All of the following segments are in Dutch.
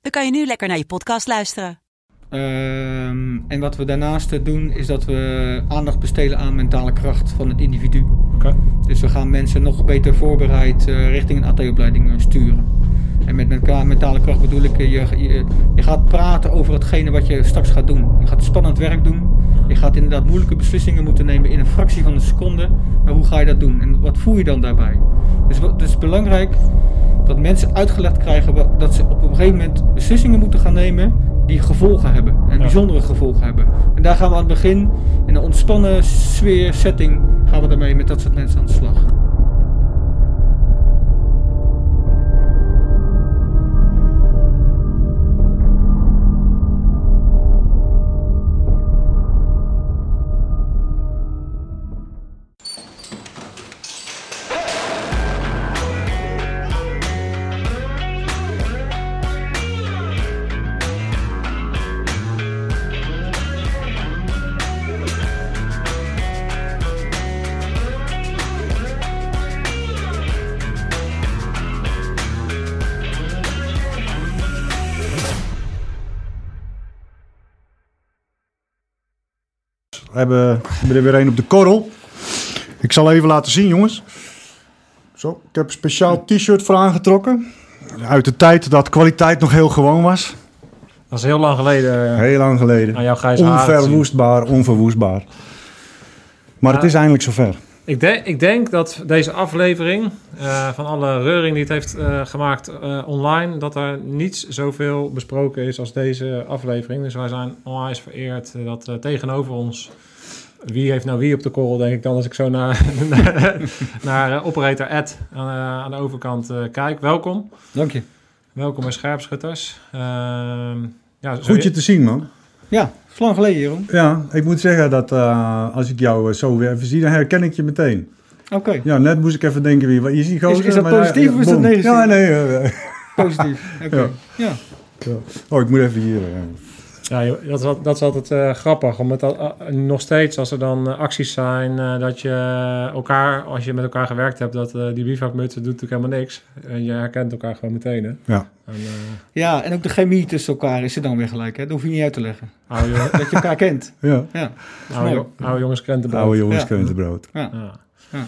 dan kan je nu lekker naar je podcast luisteren. Ehm, en wat we daarnaast doen, is dat we aandacht besteden aan mentale kracht van het individu. Oké. Dus we gaan mensen nog beter voorbereid eh, richting een AT-opleiding eh, sturen. En met menta- mentale kracht bedoel ik, eh, je, je, je gaat praten over hetgene wat je straks gaat doen. Je gaat spannend werk doen. Je gaat inderdaad moeilijke beslissingen moeten nemen in een fractie van een seconde. Maar hoe ga je dat doen? En wat voel je dan daarbij? Dus het is belangrijk dat mensen uitgelegd krijgen dat ze op een gegeven moment beslissingen moeten gaan nemen die gevolgen hebben. En bijzondere gevolgen hebben. En daar gaan we aan het begin, in een ontspannen sfeer, setting, gaan we daarmee met dat soort mensen aan de slag. Hebben, we hebben er weer een op de korrel. Ik zal even laten zien, jongens. Zo, ik heb een speciaal t-shirt voor aangetrokken. Uit de tijd dat kwaliteit nog heel gewoon was. Dat is heel lang geleden. eh, Heel lang geleden. Aan jouw. Onverwoestbaar, onverwoestbaar. Maar het is eindelijk zover. Ik, denk, ik denk dat deze aflevering, eh, van alle reuring die het heeft eh, gemaakt eh, online, dat er niets zoveel besproken is als deze aflevering. Dus wij zijn onwijs vereerd dat tegenover ons, wie heeft nou wie op de korrel, denk ik dan, als ik zo naar, naar, naar operator Ed aan, aan de overkant eh, kijk. Welkom. Dank je. Welkom bij Scherpschutters. Ehm, ja, Goed je te zien, man. Ja, is lang geleden, Jeroen. Ja, ik moet zeggen dat eh, als ik jou eh, zo weer even zie, dan herken ik je meteen. Oké, Ja, net moest ik even denken, wie is die gozer? is dat Maar, positief ja, of is dat negatief? Ja, nee. eh, positief. Oké. Ja. ja. Oh, ik moet even hier. Ja, dat is, dat is altijd eh, grappig. Omdat dat, eh, nog steeds, als er dan eh, acties zijn, eh, dat je elkaar, als je met elkaar gewerkt hebt, dat die bivakmutsen doet natuurlijk helemaal niks. En je herkent elkaar gewoon meteen. Hè? Ja. En, eh, ja, en ook de chemie tussen elkaar is er dan weer gelijk. Hè? Dat hoef je niet uit te leggen. oude, jongen- Dat je elkaar kent. Ja, Ja, oude, jo- oude jongens krentenbrood. oude jongens Ja. krentenbrood. ja. Ja.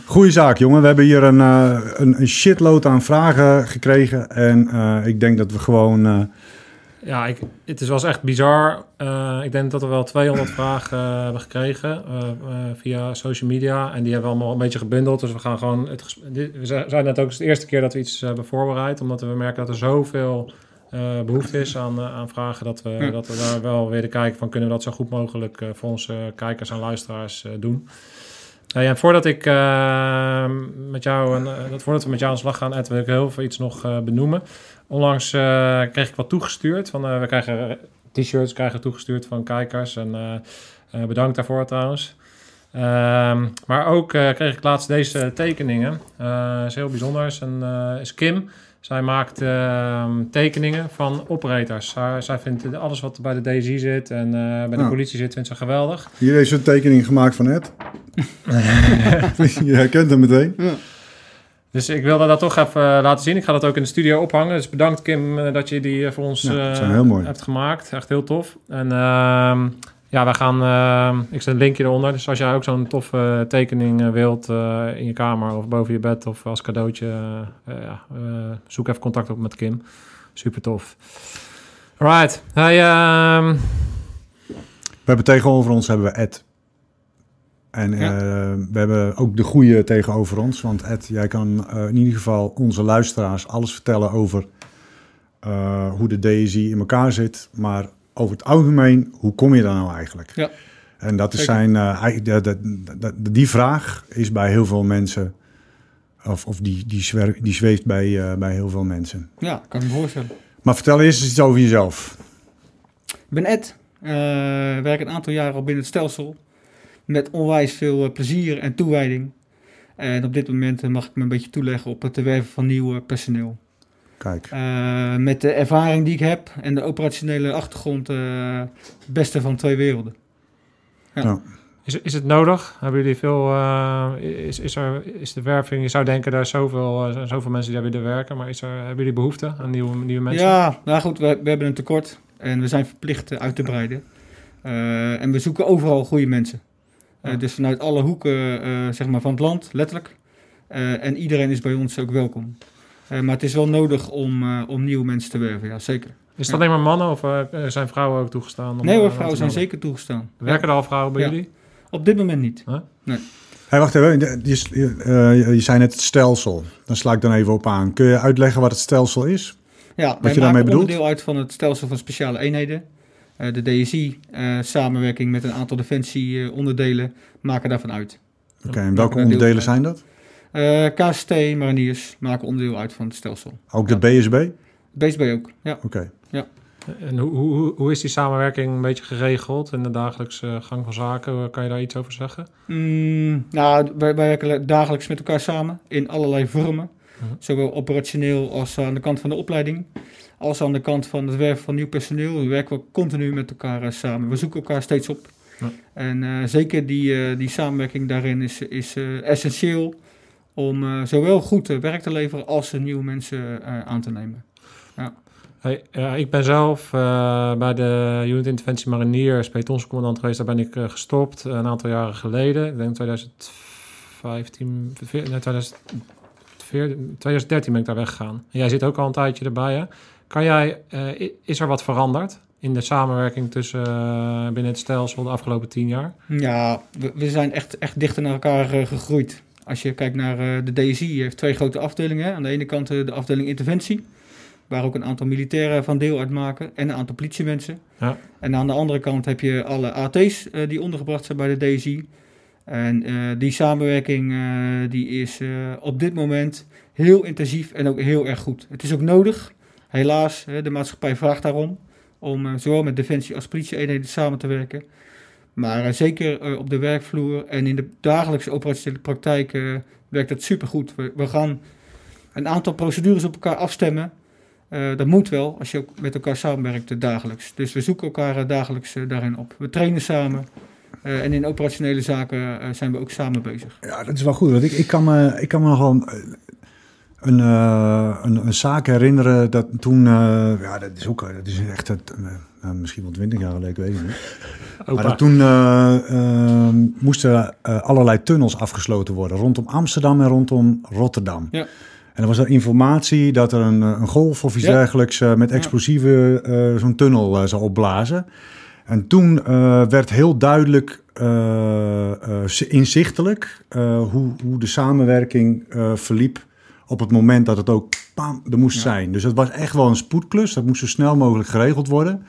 Goeie zaak, jongen. We hebben hier een, eh, een, een shitload aan vragen gekregen. En eh, ik denk dat we gewoon... Ja, ik, het is, was echt bizar. Eh, ik denk dat we wel 200 vragen eh, hebben gekregen eh, via social media. En die hebben we allemaal een beetje gebundeld. Dus we gaan gewoon... Het, we zijn net ook de eerste keer dat we iets hebben voorbereid. Omdat we merken dat er zoveel eh, behoefte is aan, aan vragen. Dat we, Ja. dat we daar wel weer de kijken van kunnen we dat zo goed mogelijk voor onze kijkers en luisteraars doen. Ja, voordat ik met jou eh, dat voordat we met jou aan de slag gaan, Ed, wil ik heel veel iets nog benoemen. Onlangs eh, kreeg ik wat toegestuurd. Van, eh, we krijgen t-shirts krijgen toegestuurd van kijkers. En eh, eh, bedankt daarvoor trouwens. Ehm, maar ook eh, kreeg ik laatst deze tekeningen. Eh is heel bijzonder. Is, een, eh, is Kim. Zij maakt ehm, tekeningen van operators. Zij, zij vindt alles wat bij de DSI zit en eh, bij de politie zit, vindt ze geweldig. hier is een tekening gemaakt van Ed. Je herkent hem meteen. Dus ik wilde dat toch even eh, laten zien. Ik ga dat ook in de studio ophangen. Dus bedankt Kim eh, dat je die eh, voor ons Ja, hebt gemaakt. Echt heel tof. En ehm, ja, wij gaan... ehm, ik zet een linkje eronder. Dus als jij ook zo'n toffe tekening wilt in je kamer of boven je bed of als cadeautje, ja, zoek even contact op met Kim. Super tof. Alright. Hey, ehm, We hebben tegenover ons hebben we Ed. En Ja. eh, we hebben ook de goede tegenover ons. Want Ed, jij kan eh, in ieder geval onze luisteraars alles vertellen over eh, hoe de DSI in elkaar zit. Maar over het algemeen, hoe kom je daar nou eigenlijk? Ja. En dat is zijn, ei- de- de- de- de- die vraag is bij heel veel mensen, of, of die, die, zwer- die zweeft bij, bij heel veel mensen. Ja, kan ik me voorstellen. Maar vertel eerst eens iets over jezelf. Ik ben Ed, werk een aantal jaren al binnen het stelsel. Met onwijs veel uh, plezier en toewijding. En op dit moment uh, mag ik me een beetje toeleggen op het werven van nieuw personeel. Kijk. met de ervaring die ik heb en de operationele achtergrond, het beste van twee werelden. Ja. ja. Is, is het nodig? Hebben jullie veel, uh, is, is, er, is de werving, je zou denken, daar zoveel, uh, zoveel mensen die daar willen werken, maar is er, hebben jullie behoefte aan nieuwe, nieuwe mensen? Ja, nou goed, we, we hebben een tekort en we zijn verplicht uit te breiden. Uh, en we zoeken overal goede mensen. Ja. Dus vanuit alle hoeken zeg maar van het land, letterlijk. en iedereen is bij ons ook welkom. maar het is wel nodig om, om nieuwe mensen te werven, ja zeker. Is het alleen maar mannen of zijn vrouwen ook toegestaan? Om, nee hoor, vrouwen zijn zeker toegestaan. Werken er al vrouwen bij jullie? Op dit moment niet. Huh? Nee. Hey, wacht even, je, uh, je zei net het stelsel. Dan sla ik dan even op aan. Kun je uitleggen wat het stelsel is? Ja, wat je daarmee bedoelt? onderdeel uit van het stelsel van speciale eenheden. Uh, de DSI, uh, samenwerking met een aantal defensieonderdelen, maken daarvan uit. Oké, okay, en welke onderdelen zijn dat? KST, mariniers maken onderdeel uit van het stelsel. Ook de ja. BSB? BSB ook, ja. Oké. Okay. Ja. En hoe, hoe, hoe is die samenwerking een beetje geregeld in de dagelijkse gang van zaken? Kan je daar iets over zeggen? Mm, nou, wij, wij, werken dagelijks met elkaar samen in allerlei vormen. Uh -huh. Zowel operationeel als aan de kant van de opleiding. Als aan de kant van het werven van nieuw personeel. We werken we continu met elkaar uh, samen. We zoeken elkaar steeds op. Ja. En uh, zeker die, die samenwerking daarin is, is essentieel om zowel goed werk te leveren als nieuwe mensen aan te nemen. Ja. Hey, ik ben zelf uh, bij de Unit Interventie Mariniers pelotonscommandant geweest. Daar ben ik uh, gestopt een aantal jaren geleden. Ik denk 2015, 2013 ben ik daar weggegaan. En jij zit ook al een tijdje erbij. Hè? Kan jij, is er wat veranderd in de samenwerking tussen binnen het stelsel de afgelopen tien jaar? Ja, we, we zijn echt, echt dichter naar elkaar gegroeid. Als je kijkt naar de DSI, heeft twee grote afdelingen. Aan de ene kant de afdeling interventie waar ook een aantal militairen van deel uitmaken en een aantal politiemensen. Ja. En aan de andere kant heb je alle AT's die ondergebracht zijn bij de DSI. En die samenwerking die is op dit moment heel intensief en ook heel erg goed. Het is ook nodig, helaas, de maatschappij vraagt daarom, om zowel met defensie als politie-eenheden samen te werken. Maar zeker op de werkvloer en in de dagelijkse operationele praktijk werkt dat supergoed. We, we gaan een aantal procedures op elkaar afstemmen. Dat moet wel als je ook met elkaar samenwerkt dagelijks. Dus we zoeken elkaar dagelijks daarin op. We trainen samen. en in operationele zaken zijn we ook samen bezig. Ja, dat is wel goed. Want ik, ik, kan, me, ik kan me nog wel een, een, een, een zaak herinneren dat toen... ja, dat is ook dat is echt het, misschien wel twintig jaar geleden, ik weet het niet. Maar dat toen moesten allerlei tunnels afgesloten worden. Rondom Amsterdam en rondom Rotterdam. Ja. En er was er informatie dat er een, een golf of iets ja. dergelijks uh, met explosieven uh, zo'n tunnel uh, zou opblazen. En toen werd heel duidelijk inzichtelijk hoe, hoe de samenwerking verliep op het moment dat het ook pam, er moest ja. zijn. Dus het was echt wel een spoedklus. Dat moest zo snel mogelijk geregeld worden.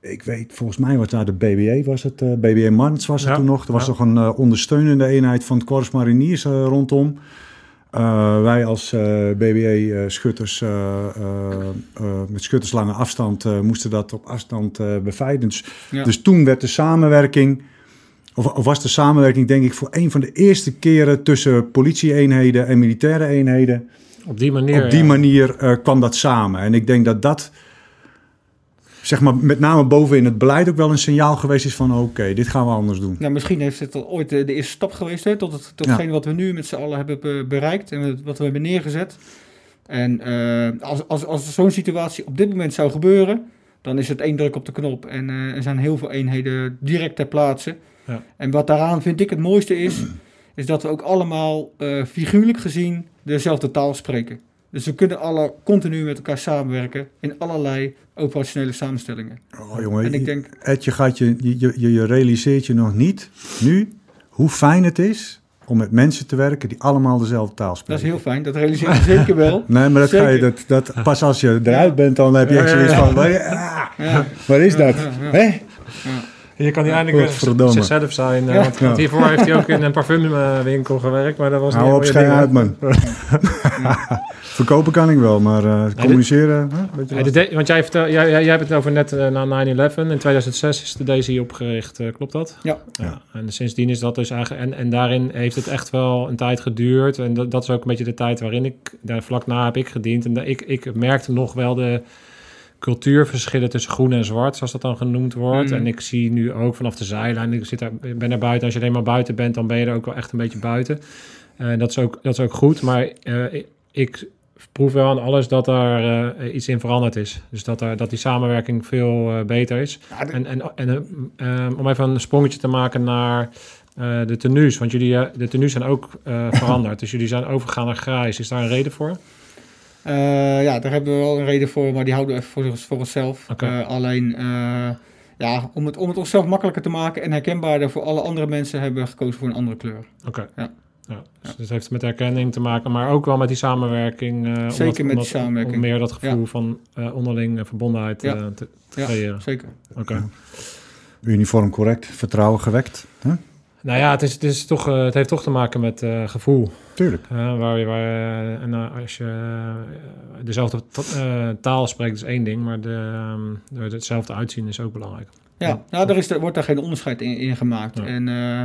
Ik weet, volgens mij was daar de BBE, was het, uh, BBE Marns was het ja. toen nog. Er was nog een uh, ondersteunende eenheid van het Corps Mariniers uh, rondom. Wij als BBE-schutters uh, met schutterslange afstand moesten dat op afstand beveiligen. Dus, dus, toen werd de samenwerking, of, of, was de samenwerking denk ik voor een van de eerste keren tussen politie-eenheden en militaire eenheden. Op die manier, op die ja. manier kwam dat samen. En ik denk dat dat zeg maar, met name boven in het beleid ook wel een signaal geweest is van oké, okay, dit gaan we anders doen. Nou, misschien heeft het al ooit de, de eerste stap geweest hè, tot, het, tot ja. hetgeen wat we nu met z'n allen hebben bereikt en wat we hebben neergezet. En uh, als, als, als zo'n situatie op dit moment zou gebeuren, dan is het één druk op de knop en uh, er zijn heel veel eenheden direct ter plaatse. Ja. En wat daaraan vind ik het mooiste is, is dat we ook allemaal uh, figuurlijk gezien dezelfde taal spreken. Dus we kunnen alle continu met elkaar samenwerken in allerlei operationele samenstellingen. Oh jongen, en ik denk, Ed, je, gaat je, je, je, je realiseert je nog niet nu hoe fijn het is om met mensen te werken die allemaal dezelfde taal spreken. Dat is heel fijn, dat realiseer je zeker wel. Nee, maar dat ga je, dat, dat, pas als je eruit bent, dan heb je echt zoiets van, waar, ah, waar is dat? Hè? Je kan niet eindelijk Godverdomme. zichzelf zijn. eh, Ja. want, want hiervoor heeft hij ook in een parfumwinkel gewerkt. Maar dat was Hou niet op, schijn uit, man. Verkopen kan ik wel, maar eh, communiceren... Hey, de want jij, vertel, jij, jij, hebt het over net eh, na 9-11. In 2006 is de DSI opgericht, eh, klopt dat? Ja. ja. En sindsdien is dat dus eigenlijk... En, en daarin heeft het echt wel een tijd geduurd. En dat, dat is ook een beetje de tijd waarin ik... Daar vlak na heb ik gediend. En da- ik, ik merkte nog wel de cultuurverschillen tussen groen en zwart, zoals dat dan genoemd wordt. Mm. En ik zie nu ook vanaf de zijlijn, ik zit daar, ik ben naar buiten. Als je alleen maar buiten bent, dan ben je er ook wel echt een beetje buiten. En dat, is ook, dat is ook goed, maar eh, ik, proef wel aan alles dat er eh, iets in veranderd is. Dus dat, er, dat die samenwerking veel beter is. Ja, de- En, en, en om even een sprongetje te maken naar de tenues. Want jullie, de tenues zijn ook veranderd. Dus jullie zijn overgegaan naar grijs. Is daar een reden voor? Eh, ja, daar hebben we wel een reden voor, maar die houden we even voor, voor onszelf. Eh, alleen, eh, ja, om het, om het onszelf makkelijker te maken en herkenbaarder voor alle andere mensen, hebben we gekozen voor een andere kleur. Oké. Ja. Ja. Dus dat heeft met herkenning te maken, maar ook wel met die samenwerking. eh, Zeker omdat- met die samenwerking. Om meer dat gevoel van eh, onderling verbondenheid Ja. te, te Ja. creëren. Zeker. Oké. Uniform correct, vertrouwen gewekt. Hè? Nou ja, het, is, het, is toch, eh, het heeft toch te maken met eh, gevoel. Tuurlijk. Eh, waar je, waar, en eh, als je dezelfde ta- eh, taal spreekt is één ding, maar de, ehm, hetzelfde uitzien is ook belangrijk. Ja, nou, er, is, er wordt daar geen onderscheid in, in gemaakt. Ja. En eh,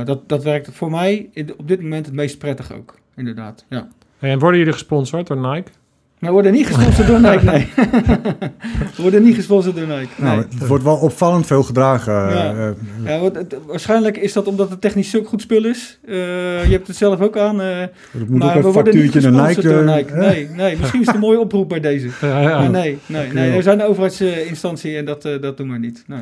eh, dat, dat werkt voor mij in- op dit moment het meest prettig ook, inderdaad. Ja. En worden jullie gesponsord door Nike? Maar we worden niet gesponsord door Nike, nee. we worden niet gesponsord door Nike, nee. Nou, het wordt wel opvallend veel gedragen. eh, Ja. eh, Ja, want het- waarschijnlijk is dat omdat het technisch zulk goed spul is. Eh, je hebt het zelf ook aan. eh, er moet maar ook we een worden niet factuurtje naar gesponsord Nike. door eh, Nike. Nee, nee, misschien is het een mooie oproep bij deze. Ja, ja. Maar nee, nee, nee, joh. we zijn een overheidsinstantie en dat, eh, dat doen we niet. Nee.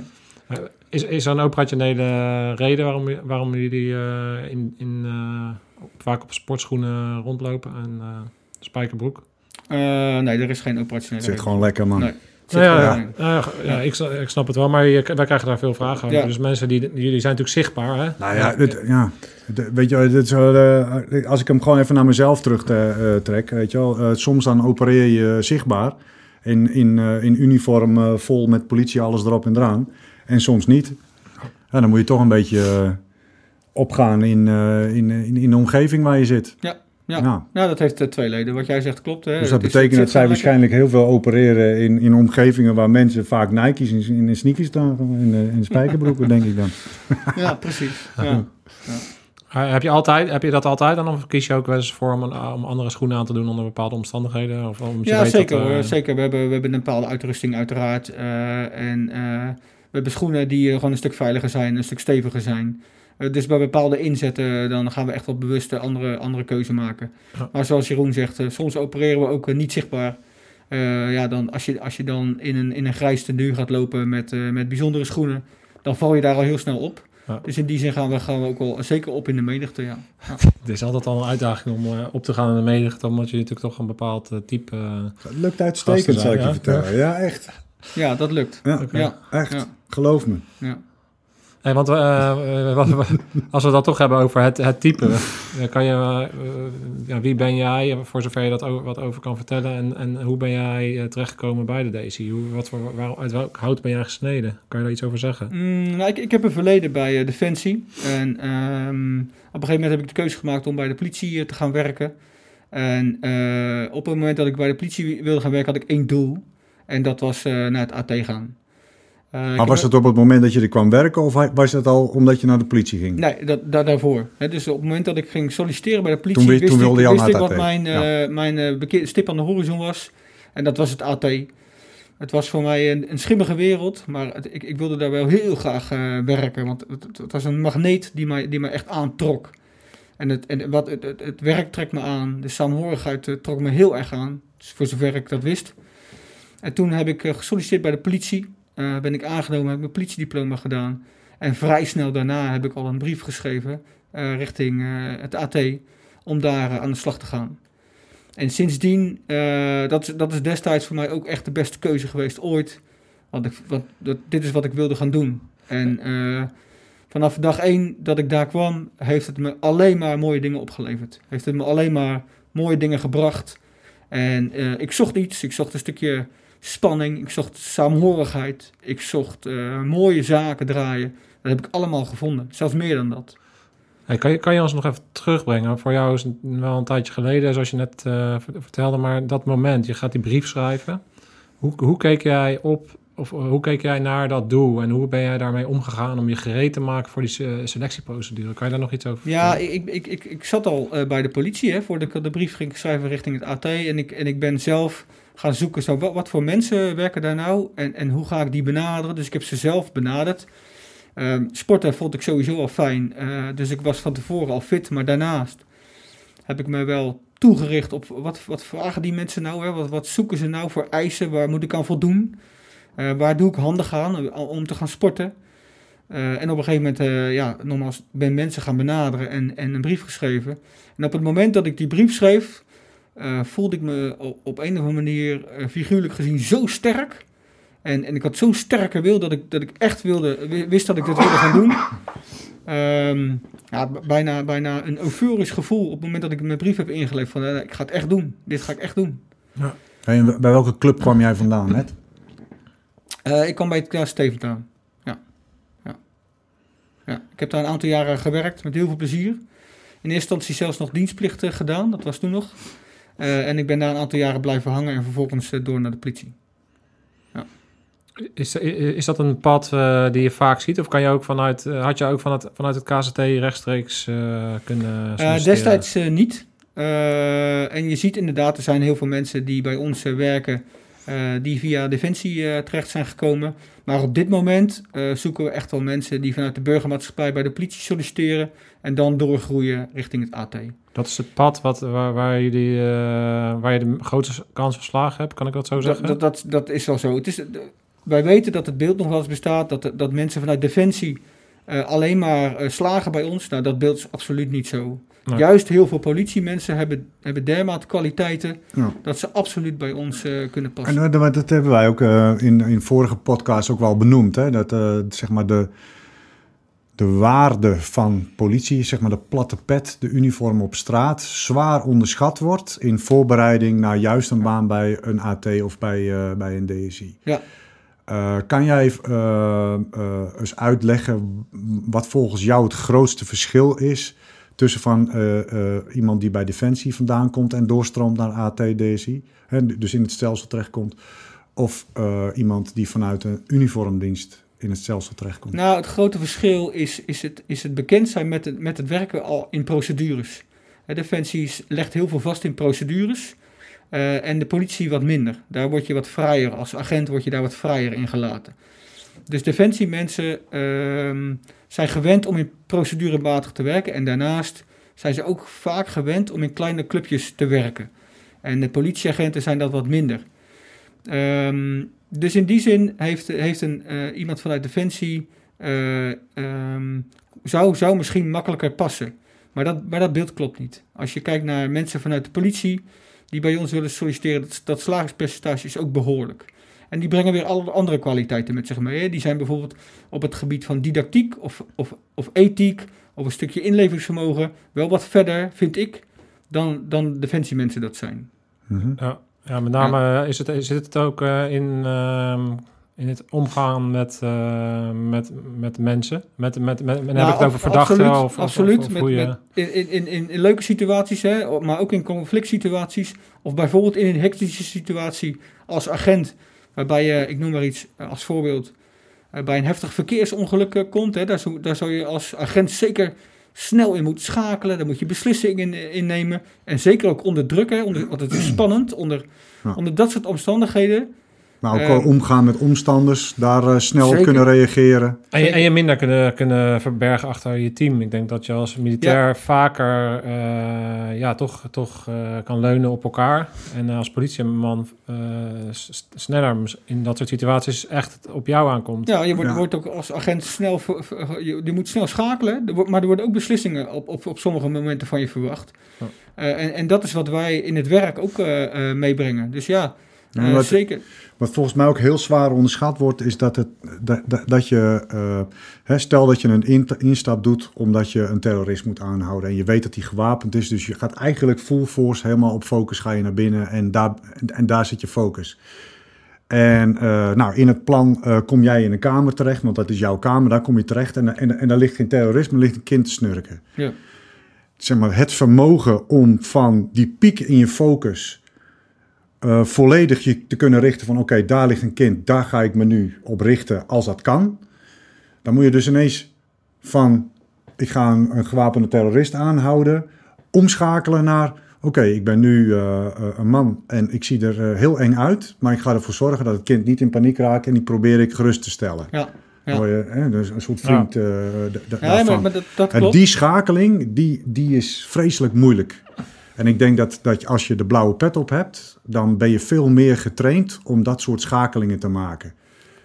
Is, is er een operationele reden waarom, waarom jullie eh, in, in, eh, vaak op sportschoenen rondlopen en eh, spijkerbroek? Eh, nee, er is geen operationele Het zit reden. gewoon lekker, man. Nee. Nou ja, ja, in. ja, ja, ik, snap- ik snap het wel, maar je, wij krijgen daar veel vragen over. Ja. Dus mensen, die, jullie zijn natuurlijk zichtbaar, hè? Nou ja, dit, ja. Dit- weet je, wel, dit is, eh, als ik hem gewoon even naar mezelf terug te- eh, trek, weet je wel, eh, soms dan opereer je zichtbaar in, in, eh, in uniform eh, vol met politie, alles erop en eraan, en soms niet. Ja, dan moet je toch een beetje opgaan in, eh, in, in, in de omgeving waar je zit. Ja. Ja. Nou, dat heeft eh, twee leden. Wat jij zegt klopt. Hè. Dus dat betekent dat zij waarschijnlijk heel veel opereren in, in omgevingen waar mensen vaak Nike's in, in de sneakers staan, in in spijkerbroeken, denk ik dan. Ja, precies. Ja. Eh, heb, je altijd, heb je dat altijd dan? Of kies je ook wel eens voor om, een- om andere schoenen aan te doen onder bepaalde omstandigheden? Of je Ja, zeker. dat, eh, zeker. We hebben, we hebben een bepaalde uitrusting uiteraard. eh, en eh, we hebben schoenen die eh, gewoon een stuk veiliger zijn, een stuk steviger zijn. Eh, dus bij bepaalde inzetten, dan gaan we echt wel bewust een andere, andere keuze maken. Ja. Maar zoals Jeroen zegt, eh, soms opereren we ook eh, niet zichtbaar. Eh, ja, dan, als, je, als je dan in een, in een grijs tenue gaat lopen met, eh, met bijzondere schoenen, dan val je daar al heel snel op. Ja. Dus in die zin gaan we, gaan we ook wel zeker op in de menigte, ja. Het is altijd al een uitdaging om eh, op te gaan in de menigte, omdat je natuurlijk toch een bepaald eh, type... eh, Dat lukt uitstekend, zou ik je zijn, ja? vertellen. Ja, echt. Ja, dat lukt. Ja, echt. Ja. Geloof me. ja. Hey, want eh, eh, als we dat toch hebben over het, het type, kan je, eh, wie ben jij, voor zover je dat wat over kan vertellen, en, en hoe ben jij terechtgekomen bij de Daisy? Hoe, wat voor, waar, uit welk hout ben jij gesneden? Kan je daar iets over zeggen? Mm, nou, ik, ik heb een verleden bij Defensie. En ehm, op een gegeven moment heb ik de keuze gemaakt om bij de politie te gaan werken. En op het moment dat ik bij de politie wilde gaan werken, had ik één doel. En dat was naar het AT gaan. Eh, Maar was dat op het moment dat je er kwam werken of was dat al omdat je naar de politie ging? Nee, dat, da- daarvoor. Dus op het moment dat ik ging solliciteren bij de politie, Toen wi- wist, toen wilde ik, wist ik wat mijn, eh, mijn eh, stip aan de horizon was. En dat was het AT. Het was voor mij een, een schimmige wereld, maar het- ik, ik wilde daar wel heel graag werken. Want het, was een magneet die mij, die mij echt aantrok. En, het, en wat, het, het, werk trekt me aan, de saamhorigheid trok me heel erg aan, dus voor zover ik dat wist. En toen heb ik gesolliciteerd bij de politie. Eh, ben ik aangenomen, heb ik mijn politiediploma gedaan. En vrij snel daarna heb ik al een brief geschreven eh, richting eh, het AT om daar aan de slag te gaan. En sindsdien, dat, is- dat is destijds voor mij ook echt de beste keuze geweest ooit. Want, ik, want dat, dit is wat ik wilde gaan doen. En vanaf dag één dat ik daar kwam, heeft het me alleen maar mooie dingen opgeleverd. Heeft het me alleen maar mooie dingen gebracht. En ik zocht iets, ik zocht een stukje spanning, ik zocht saamhorigheid, ik zocht eh, mooie zaken draaien. Dat heb ik allemaal gevonden, zelfs meer dan dat. Hey, kan, je, kan je ons nog even terugbrengen? Voor jou is het wel een tijdje geleden, zoals je net eh, ver- vertelde, maar dat moment, je gaat die brief schrijven. Hoe, hoe keek jij op, of eh, hoe keek jij naar dat doel en hoe ben jij daarmee omgegaan om je gereed te maken voor die se- selectieprocedure? Kan je daar nog iets over Ja, ik, ik, ik, ik zat al bij de politie hè, voordat ik de brief ging schrijven richting het AT. En ik, en ik ben zelf gaan zoeken, zo, wat, wat voor mensen werken daar nou en, en hoe ga ik die benaderen. Dus ik heb ze zelf benaderd. Ehm, sporten vond ik sowieso al fijn, eh, dus ik was van tevoren al fit. Maar daarnaast heb ik me wel toegericht op wat, wat vragen die mensen nou, hè? Wat, wat zoeken ze nou voor eisen, waar moet ik aan voldoen? Eh, waar doe ik handig aan eh, om te gaan sporten? En op een gegeven moment, ja, nogmaals, ben mensen gaan benaderen en, en een brief geschreven. En op het moment dat ik die brief schreef, eh, voelde ik me op, op een of andere manier, eh, figuurlijk gezien, zo sterk. En, en ik had zo'n sterke wil dat ik, dat ik echt wilde, wi- wist dat ik dit wilde gaan doen. Ehm, ja, bijna, bijna een euforisch gevoel op het moment dat ik mijn brief heb ingeleverd. Van, eh, ik ga het echt doen. Dit ga ik echt doen. Hey, en bij welke club kwam jij vandaan, net? Eh, ik kwam bij het Klaas Stevens aan. Ja. ja. Ja. Ik heb daar een aantal jaren gewerkt met heel veel plezier. In eerste instantie zelfs nog dienstplicht eh, gedaan, dat was toen nog. Eh, en ik ben daar een aantal jaren blijven hangen en vervolgens eh, door naar de politie. Is, is dat een pad eh, die je vaak ziet? Of kan je ook vanuit, had je ook vanuit, vanuit het KZT rechtstreeks kunnen destijds niet. En je ziet inderdaad, er zijn heel veel mensen die bij ons werken, eh, die via Defensie eh, terecht zijn gekomen. Maar op dit moment eh, zoeken we echt wel mensen die vanuit de burgermaatschappij bij de politie solliciteren en dan doorgroeien richting het AT. Dat is het pad wat, waar, waar, jullie, waar je de grootste kans op slagen hebt, kan ik dat zo zeggen? dat, dat, dat is wel zo. Het is, wij weten dat het beeld nog wel eens bestaat dat, dat mensen vanuit Defensie alleen maar slagen bij ons. Nou, dat beeld is absoluut niet zo. Nee. Juist heel veel politiemensen hebben, hebben dermate kwaliteiten Ja. dat ze absoluut bij ons eh, kunnen passen. En eh, dat hebben wij ook eh, in, in vorige podcasts ook wel benoemd. Hè? Dat eh, zeg maar de, de waarde van politie, zeg maar de platte pet, de uniform op straat, zwaar onderschat wordt in voorbereiding naar juist een baan bij een AT of bij, eh, bij een DSI. Ja. Eh, kan jij eh, eh, eens uitleggen wat volgens jou het grootste verschil is tussen van eh, eh, iemand die bij Defensie vandaan komt en doorstroomt naar AT, DSI, hè, dus in het stelsel terechtkomt, of eh, iemand die vanuit een uniformdienst in het stelsel terechtkomt? Nou, het grote verschil is, is, het, is het bekend zijn met het, met het werken al in procedures. Defensie legt heel veel vast in procedures. en de politie wat minder. Daar word je wat vrijer. Als agent word je daar wat vrijer in gelaten. Dus defensiemensen ehm zijn gewend om in procedurematig te werken. En daarnaast zijn ze ook vaak gewend om in kleine clubjes te werken. En de politieagenten zijn dat wat minder. Ehm, dus in die zin heeft, heeft een, eh, iemand vanuit Defensie eh, ehm, zou, zou misschien makkelijker passen. Maar dat, maar dat beeld klopt niet. Als je kijkt naar mensen vanuit de politie die bij ons willen solliciteren, dat, dat slagingspercentage is ook behoorlijk. En die brengen weer alle andere kwaliteiten met zich mee. Hè. Die zijn bijvoorbeeld op het gebied van didactiek of, of, of ethiek of een stukje inlevingsvermogen wel wat verder, vind ik, dan, dan defensiemensen dat zijn. Mhm. Ja, ja met name eh, Is het, zit het ook eh, in, ehm, in het omgaan met, eh, met, met mensen? Met, met, met, en heb ik het over verdachten? absoluut, of, absoluut. Of, of met, je- met- in, in, in, in leuke situaties, hè, maar ook in conflict situaties. Of bijvoorbeeld in een hectische situatie als agent. Waarbij je, ik noem maar iets eh, als voorbeeld, eh, bij een heftig verkeersongeluk eh, komt. Hè, daar, zou, daar zou je als agent zeker snel in moeten schakelen. Daar moet je beslissingen in, innemen. En zeker ook onder druk, hè, onder, want het is spannend. Onder, Ja. onder dat soort omstandigheden. Maar ook Eh, wel omgaan met omstanders, daar eh, snel op kunnen reageren. En je, en je minder kunnen, kunnen verbergen achter je team. Ik denk dat je als militair vaker eh, ja, toch, toch eh, kan leunen op elkaar. En als politieman eh, sneller in dat soort situaties echt op jou aankomt. Ja, je wordt, Ja. wordt ook als agent snel, je, je moet snel schakelen, maar er worden ook beslissingen op, op, op sommige momenten van je verwacht. Ja. Eh, en, en dat is wat wij in het werk ook eh, eh, meebrengen. Dus ja, Ja, eh, wat- zeker. Wat volgens mij ook heel zwaar onderschat wordt, is dat, het, dat, dat, dat je, eh, hè, stel dat je een in- instap doet omdat je een terrorist moet aanhouden en je weet dat hij gewapend is, dus je gaat eigenlijk full force helemaal op focus ga je naar binnen en daar, en daar zit je focus. En uh, nou, in het plan uh, kom jij in een kamer terecht, want dat is jouw kamer, daar kom je terecht. En, en, en daar ligt geen terrorisme, er ligt een kind te snurken. Ja. Zeg maar, het vermogen om van die piek in je focus uh, volledig je te kunnen richten van oké, okay, daar ligt een kind, daar ga ik me nu op richten als dat kan. Dan moet je dus ineens van ik ga een, een gewapende terrorist aanhouden, omschakelen naar oké, ik ben nu uh, een man en ik zie er uh, heel eng uit, maar ik ga ervoor zorgen dat het kind niet in paniek raakt en die probeer ik gerust te stellen. Ja. Ja. Je, hè, dus een soort vriend ja. maar, maar dat, dat en die schakeling, die, die is vreselijk moeilijk. En ik denk dat, dat als je de blauwe pet op hebt, dan ben je veel meer getraind om dat soort schakelingen te maken.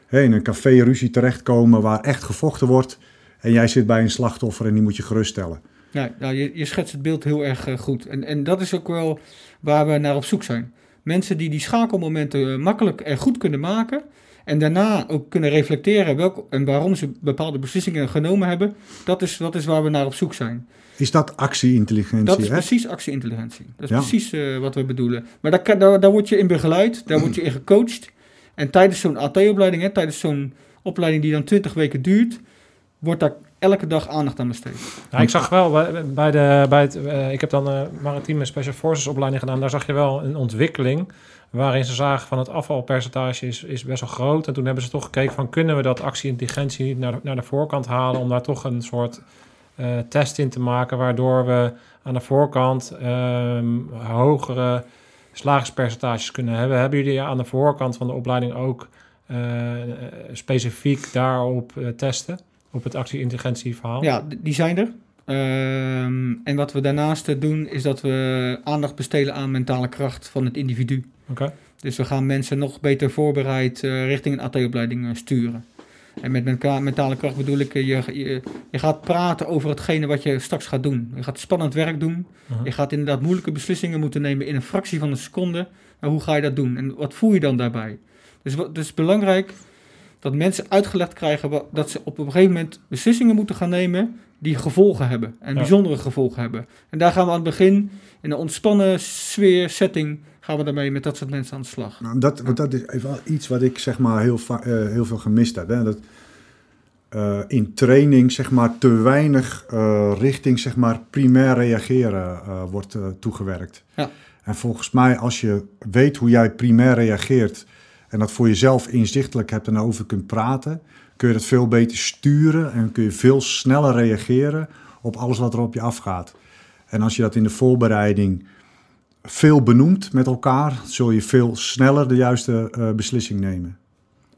In een café ruzie terechtkomen waar echt gevochten wordt en jij zit bij een slachtoffer en die moet je geruststellen. Ja, nou, je, je schetst het beeld heel erg uh, goed. En, en dat is ook wel waar we naar op zoek zijn. Mensen die die schakelmomenten uh, makkelijk en goed kunnen maken. En daarna ook kunnen reflecteren welk, en waarom ze bepaalde beslissingen genomen hebben. Dat is, dat is waar we naar op zoek zijn. Is dat actie-intelligentie? Dat is hè? precies actie-intelligentie. Dat is ja. precies uh, wat we bedoelen. Maar daar, daar, daar word je in begeleid, daar word je in gecoacht. En tijdens zo'n AT-opleiding, tijdens zo'n opleiding die dan 20 weken duurt, wordt daar elke dag aandacht aan besteed. Ja, ik zag wel bij, de, bij het, uh, ik heb dan uh, maritieme special forces opleiding gedaan. Daar zag je wel een ontwikkeling waarin ze zagen van het afvalpercentage is, is best wel groot. En toen hebben ze toch gekeken van kunnen we dat actie-intelligentie niet naar, naar de voorkant halen om daar toch een soort uh, test in te maken, waardoor we aan de voorkant um, hogere slagingspercentages kunnen hebben. Hebben jullie aan de voorkant van de opleiding ook specifiek daarop testen? op het actie-intelligentie verhaal? Ja, die zijn er. Um, en wat we daarnaast doen, is dat we aandacht besteden aan mentale kracht van het individu. Okay. Dus we gaan mensen nog beter voorbereid richting een AT-opleiding sturen. En met mentale kracht bedoel ik, je, je, je, gaat praten over hetgene wat je straks gaat doen. Je gaat spannend werk doen. Uh-huh. -huh. Je gaat inderdaad moeilijke beslissingen moeten nemen in een fractie van een seconde. Maar hoe ga je dat doen? En wat voel je dan daarbij? Dus het is belangrijk dat mensen uitgelegd krijgen dat ze op een gegeven moment beslissingen moeten gaan nemen die gevolgen hebben en Ja. bijzondere gevolgen hebben. En daar gaan we aan het begin in een ontspannen sfeer, setting, gaan we daarmee met dat soort mensen aan de slag. Nou, dat, want dat is even iets wat ik zeg maar heel, eh, heel veel gemist heb. Hè? Dat, eh, in training zeg maar te weinig eh, richting zeg maar primair reageren wordt toegewerkt. Ja. En volgens mij als je weet hoe jij primair reageert en dat voor jezelf inzichtelijk hebt en daarover kunt praten, kun je dat veel beter sturen en kun je veel sneller reageren op alles wat er op je afgaat. En als je dat in de voorbereiding veel benoemt met elkaar, zul je veel sneller de juiste eh, beslissing nemen.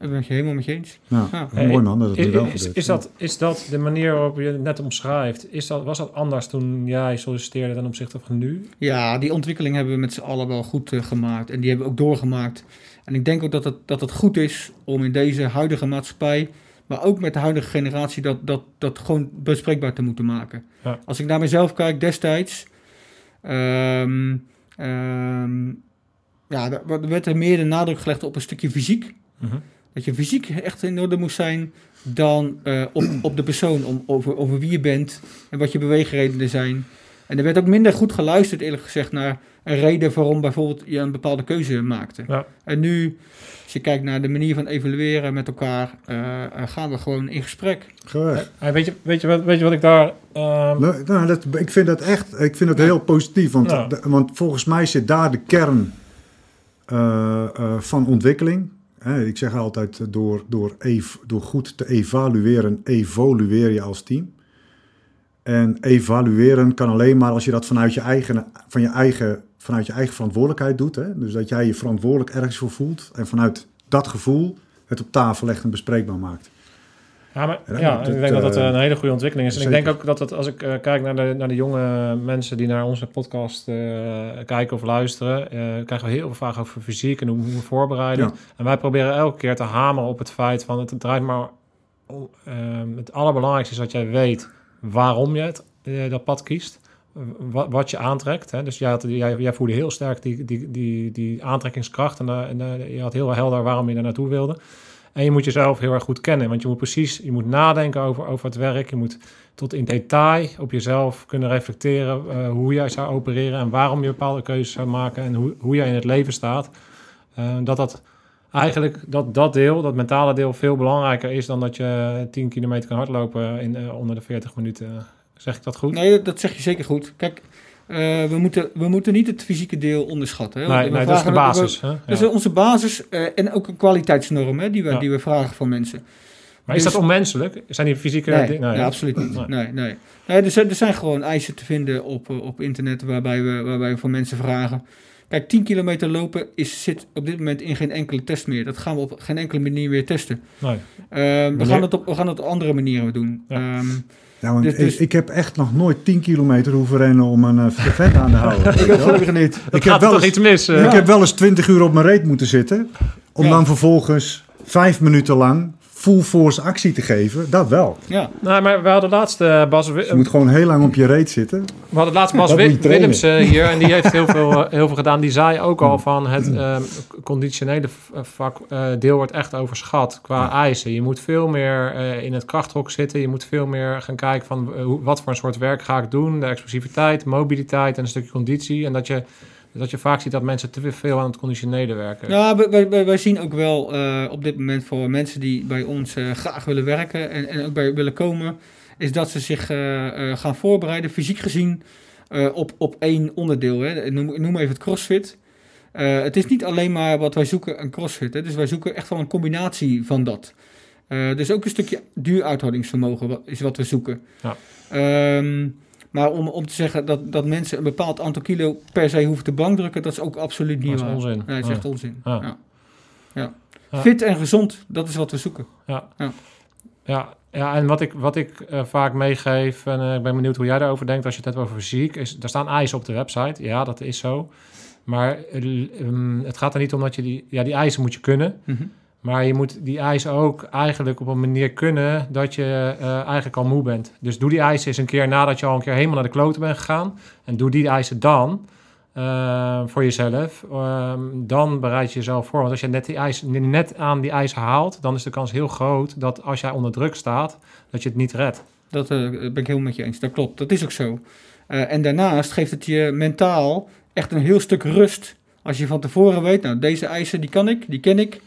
Ik ben het je helemaal met je eens. Nou, Ja. Hey, mooi man dat het nu wel is, is, is, dat, is dat de manier waarop je het net omschrijft? Is dat, was dat anders toen jij solliciteerde ten opzichte van nu? Ja, die ontwikkeling hebben we met z'n allen wel goed eh, gemaakt. En die hebben we ook doorgemaakt. En ik denk ook dat het, dat het goed is om in deze huidige maatschappij, maar ook met de huidige generatie, dat, dat, dat gewoon bespreekbaar te moeten maken. Ja. Als ik naar mezelf kijk destijds, ehm, ehm, ja, er er werd er meer de nadruk gelegd op een stukje fysiek. Mhm. Dat je fysiek echt in orde moest zijn dan eh, op, op de persoon, om, over, over wie je bent en wat je beweegredenen zijn. En er werd ook minder goed geluisterd, eerlijk gezegd, naar een reden waarom bijvoorbeeld je een bepaalde keuze maakte. Ja. En nu, als je kijkt naar de manier van evalueren met elkaar, eh, eh, gaan we gewoon in gesprek. Geweldig. Weet, je, weet, je, wat- weet je wat ik daar... ehm, Nou, nou, dat, ik vind dat echt ik vind dat heel positief. Want, Ja. de- want volgens mij zit daar de kern eh, eh, van ontwikkeling. Hè, ik zeg altijd, door, door, ev- door goed te evalueren, evolueer je als team. En evalueren kan alleen maar als je dat vanuit je eigen, van je eigen, vanuit je eigen verantwoordelijkheid doet. Hè? Dus dat jij je verantwoordelijk ergens voor voelt. En vanuit dat gevoel het op tafel legt en bespreekbaar maakt. Ja, maar, Ja, ja, dat- ik denk dat dat eh, een hele goede ontwikkeling is. En ik denk ook dat het, als ik eh, kijk naar de, naar de jonge mensen die naar onze podcast eh, kijken of luisteren, krijgen we heel veel vragen over fysiek en hoe we voorbereiden. Ja. En wij proberen elke keer te hameren op het feit van het draait maar ehm, het allerbelangrijkste is dat jij weet waarom je het, dat pad kiest. Wat, je aantrekt. Hè? Dus jij, had, jij, voelde heel sterk die, die, die, die aantrekkingskracht. En, eh, en eh, je had heel helder waarom je daar naartoe wilde. En je moet jezelf heel erg goed kennen. Want je moet precies je moet nadenken over, over het werk. Je moet tot in detail op jezelf kunnen reflecteren. eh, hoe jij zou opereren. En waarom je bepaalde keuzes zou maken. En hoe, hoe jij in het leven staat. Dat dat eigenlijk dat dat deel, dat mentale deel, veel belangrijker is dan dat je 10 kilometer kan hardlopen in onder de 40 minuten. Zeg ik dat goed? Nee, dat, dat zeg je zeker goed. Kijk, eh, we, moeten, we moeten niet het fysieke deel onderschatten. Hè? nee, nee dat is de basis. we- hè? Dat Ja. is onze basis eh, en ook een kwaliteitsnorm hè, die, we, Ja. die we vragen van mensen. Maar is dus- dat onmenselijk? Zijn die fysieke... Nee, di- nee, hè? absoluut niet. Nee. Nee. Er, zijn, er zijn gewoon eisen te vinden op, eh, op internet waarbij we, waarbij we van mensen vragen. Kijk, 10 kilometer lopen is, zit op dit moment in geen enkele test meer. Dat gaan we op geen enkele manier meer testen. Nee. Ehm, we, gaan het op, we gaan het op andere manieren doen. Ja. Ja, want Dus- dus- ik, ik heb echt nog nooit 10 kilometer hoeven rennen om een uh, vent aan te houden. ik gelukkig niet. Dat ik, heb wel eens, iets mis? eh? ik heb wel eens 20 uur op mijn reet moeten zitten. Om Ja. dan vervolgens vijf minuten lang full force actie te geven. Dat wel. Ja, Nee, maar we hadden laatst eh, Bas, Dus je moet gewoon heel lang op je reet zitten. we hadden laatst Bas Dat Wi- moet je trainen. Willems eh, hier en die heeft heel veel, eh, heel veel gedaan. Die zei ook al van het eh, conditionele v- vak eh, deel wordt echt overschat qua eisen. Je moet veel meer eh, in het krachthok zitten. Je moet veel meer gaan kijken van hoe, wat voor een soort werk ga ik doen. De explosiviteit, mobiliteit en een stukje conditie. En dat je, dat je vaak ziet dat mensen te veel aan het conditionele werken. Ja, wij, wij- wij, wij zien ook wel eh, op dit moment voor mensen die bij ons eh, graag willen werken en, en ook bij willen komen, is dat ze zich eh, gaan voorbereiden, fysiek gezien, op, op één onderdeel. Hè. Noem, even het crossfit. Het is niet alleen maar wat wij zoeken, een crossfit. Hè. Dus wij zoeken echt wel een combinatie van dat. Dus ook een stukje duuruithoudingsvermogen wat, is wat we zoeken. Ja. Ehm, maar om, om te zeggen dat, dat mensen een bepaald aantal kilo per se hoeven te bankdrukken, dat is ook absoluut niet Dat is waar. onzin. Nee, dat is echt onzin. Ja. Ja. Fit en gezond, dat is wat we zoeken. Ja. Ja. Ja, ja, en wat ik, wat ik eh, vaak meegeef, en eh, ik ben benieuwd hoe jij daarover denkt als je het hebt over fysiek, is er staan eisen op de website. Ja, dat is zo. Maar eh, ehm, het gaat er niet om dat je die, ja, die eisen moet je kunnen. Mhm. Maar je moet die eisen ook eigenlijk op een manier kunnen dat je eh, eigenlijk al moe bent. Dus doe die eisen eens een keer nadat je al een keer helemaal naar de kloten bent gegaan. En doe die eisen dan eh, voor jezelf. Ehm, dan bereid je jezelf voor. Want als je net, die eisen, net aan die eisen haalt, dan is de kans heel groot dat als jij onder druk staat, dat je het niet redt. Dat eh, ben ik helemaal met je eens. Dat klopt, dat is ook zo. En daarnaast geeft het je mentaal echt een heel stuk rust. Als je van tevoren weet, nou deze eisen die kan ik, die ken ik.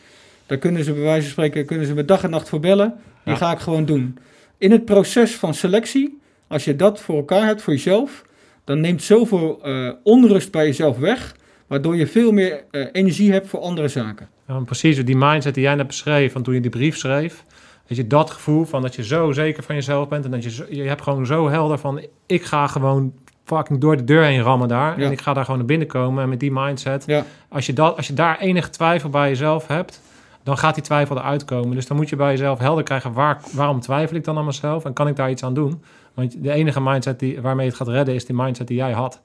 Daar kunnen ze bij wijze van spreken kunnen ze me dag en nacht voor bellen. Die Ja. ga ik gewoon doen. In het proces van selectie, als je dat voor elkaar hebt voor jezelf, dan neemt zoveel eh, onrust bij jezelf weg. Waardoor je veel meer eh, energie hebt voor andere zaken. Ja, precies, die mindset die jij net beschreef, van toen je die brief schreef. Weet je, dat gevoel van dat je zo zeker van jezelf bent. En dat je, zo- je hebt gewoon zo helder van, ik ga gewoon fucking door de deur heen rammen daar. Ja. En ik ga daar gewoon naar binnen komen. En met die mindset, Ja. als, je dat, als je daar enige twijfel bij jezelf hebt, dan gaat die twijfel eruit komen. Dus dan moet je bij jezelf helder krijgen, waar, waarom twijfel ik dan aan mezelf? En kan ik daar iets aan doen? Want de enige mindset die, waarmee je het gaat redden, is die mindset die jij had.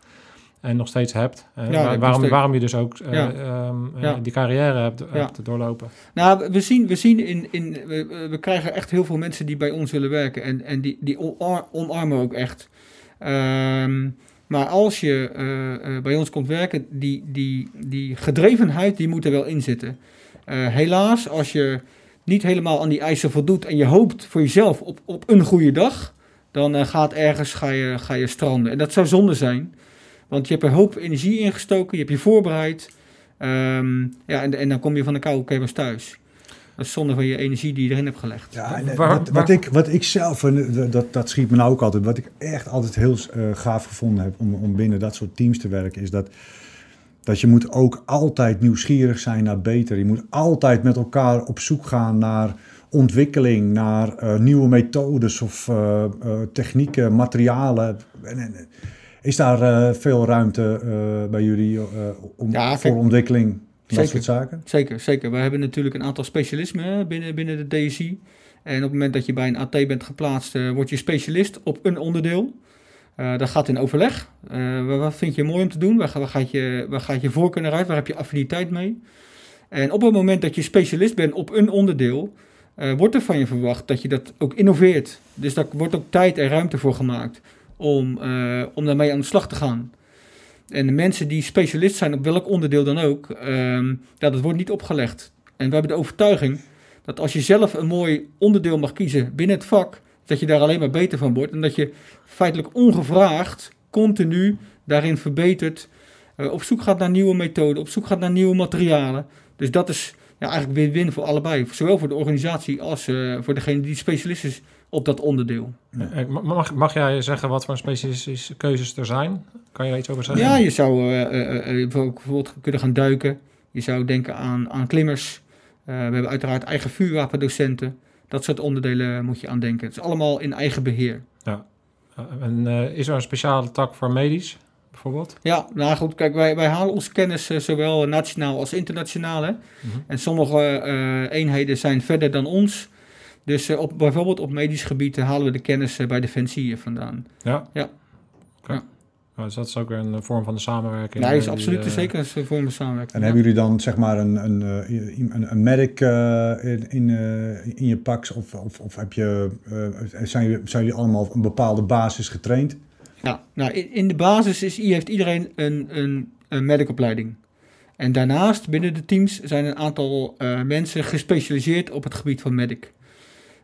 En nog steeds hebt. Eh, Ja, waar- waarom, steeds. waarom je dus ook eh, Ja. ehm, eh, Ja. die carrière hebt, Ja. hebt doorlopen. Nou, we zien, we zien in, in we, we krijgen echt heel veel mensen die bij ons willen werken en, en die, die omarmen ook echt. Ehm, maar als je bij ons komt werken, die, die, die gedrevenheid die moet er wel in zitten. Eh, helaas, als je niet helemaal aan die eisen voldoet en je hoopt voor jezelf op, op een goede dag, dan eh, gaat ergens ga je, ga je stranden. En dat zou zonde zijn, want je hebt er een hoop energie in gestoken, je hebt je voorbereid. Ehm, ja, en, en dan kom je van de koude kevers thuis. Dat is zonde van je energie die je erin hebt gelegd. Ja, en, eh, Waar- wat, waar- wat, ik, wat ik zelf, en dat, dat schiet me nou ook altijd, wat ik echt altijd heel eh, gaaf gevonden heb om, om binnen dat soort teams te werken, is dat, dat je moet ook altijd nieuwsgierig zijn naar beter. Je moet altijd met elkaar op zoek gaan naar ontwikkeling, naar eh, nieuwe methodes of eh, eh, technieken, materialen. En, en, is daar veel ruimte bij jullie om, Ja, voor ontwikkeling? Dat zeker. soort zaken? Zeker, zeker. We hebben natuurlijk een aantal specialismen binnen, binnen de DSI. En op het moment dat je bij een AT bent geplaatst, word je specialist op een onderdeel. Eh, dat gaat in overleg. Eh, wat- vind je mooi om te doen? Waar, waar, gaat je, waar gaat je voorkeur uit? Waar heb je affiniteit mee? En op het moment dat je specialist bent op een onderdeel, eh, wordt er van je verwacht dat je dat ook innoveert. Dus daar wordt ook tijd en ruimte voor gemaakt om, om daarmee aan de slag te gaan. En de mensen die specialist zijn op welk onderdeel dan ook, ehm, dat wordt niet opgelegd. En we hebben de overtuiging dat als je zelf een mooi onderdeel mag kiezen binnen het vak, dat je daar alleen maar beter van wordt. En dat je feitelijk ongevraagd, continu daarin verbetert, eh, op zoek gaat naar nieuwe methoden, op zoek gaat naar nieuwe materialen. Dus dat is, ja, eigenlijk win-win voor allebei. Zowel voor de organisatie als eh, voor degene die specialist is op dat onderdeel. Eh, Mag, mag jij zeggen wat voor specialistische keuzes er zijn? Kan je daar iets over zeggen? Ja, je zou eh, bijvoorbeeld kunnen gaan duiken. Je zou denken aan, aan klimmers. We hebben uiteraard eigen vuurwapendocenten. Dat soort onderdelen moet je aan denken. Het is allemaal in eigen beheer. Eh, En eh, is er een speciale tak voor medisch, bijvoorbeeld? Ja, nou goed, kijk, wij, wij halen onze kennis eh, zowel nationaal als internationaal. Hè? Mhm. En sommige eenheden zijn verder dan ons. Dus op, bijvoorbeeld op medisch gebied halen we de kennis bij Defensie vandaan. Ja? Ja. Ja. Nou, dus dat is ook weer een vorm van de samenwerking. Nee, is eh, die, absoluut eh, zeker een vorm van samenwerking. En ja. hebben jullie dan zeg maar een, een, eh, een, een medic eh, in, in, eh, in je pak? Of, of, of heb je, eh, zijn, jullie, zijn jullie allemaal op een bepaalde basis getraind? Ja, nou, in, in de basis is, heeft iedereen een, een, een medicopleiding. En daarnaast, binnen de teams, zijn een aantal eh, mensen gespecialiseerd op het gebied van medic.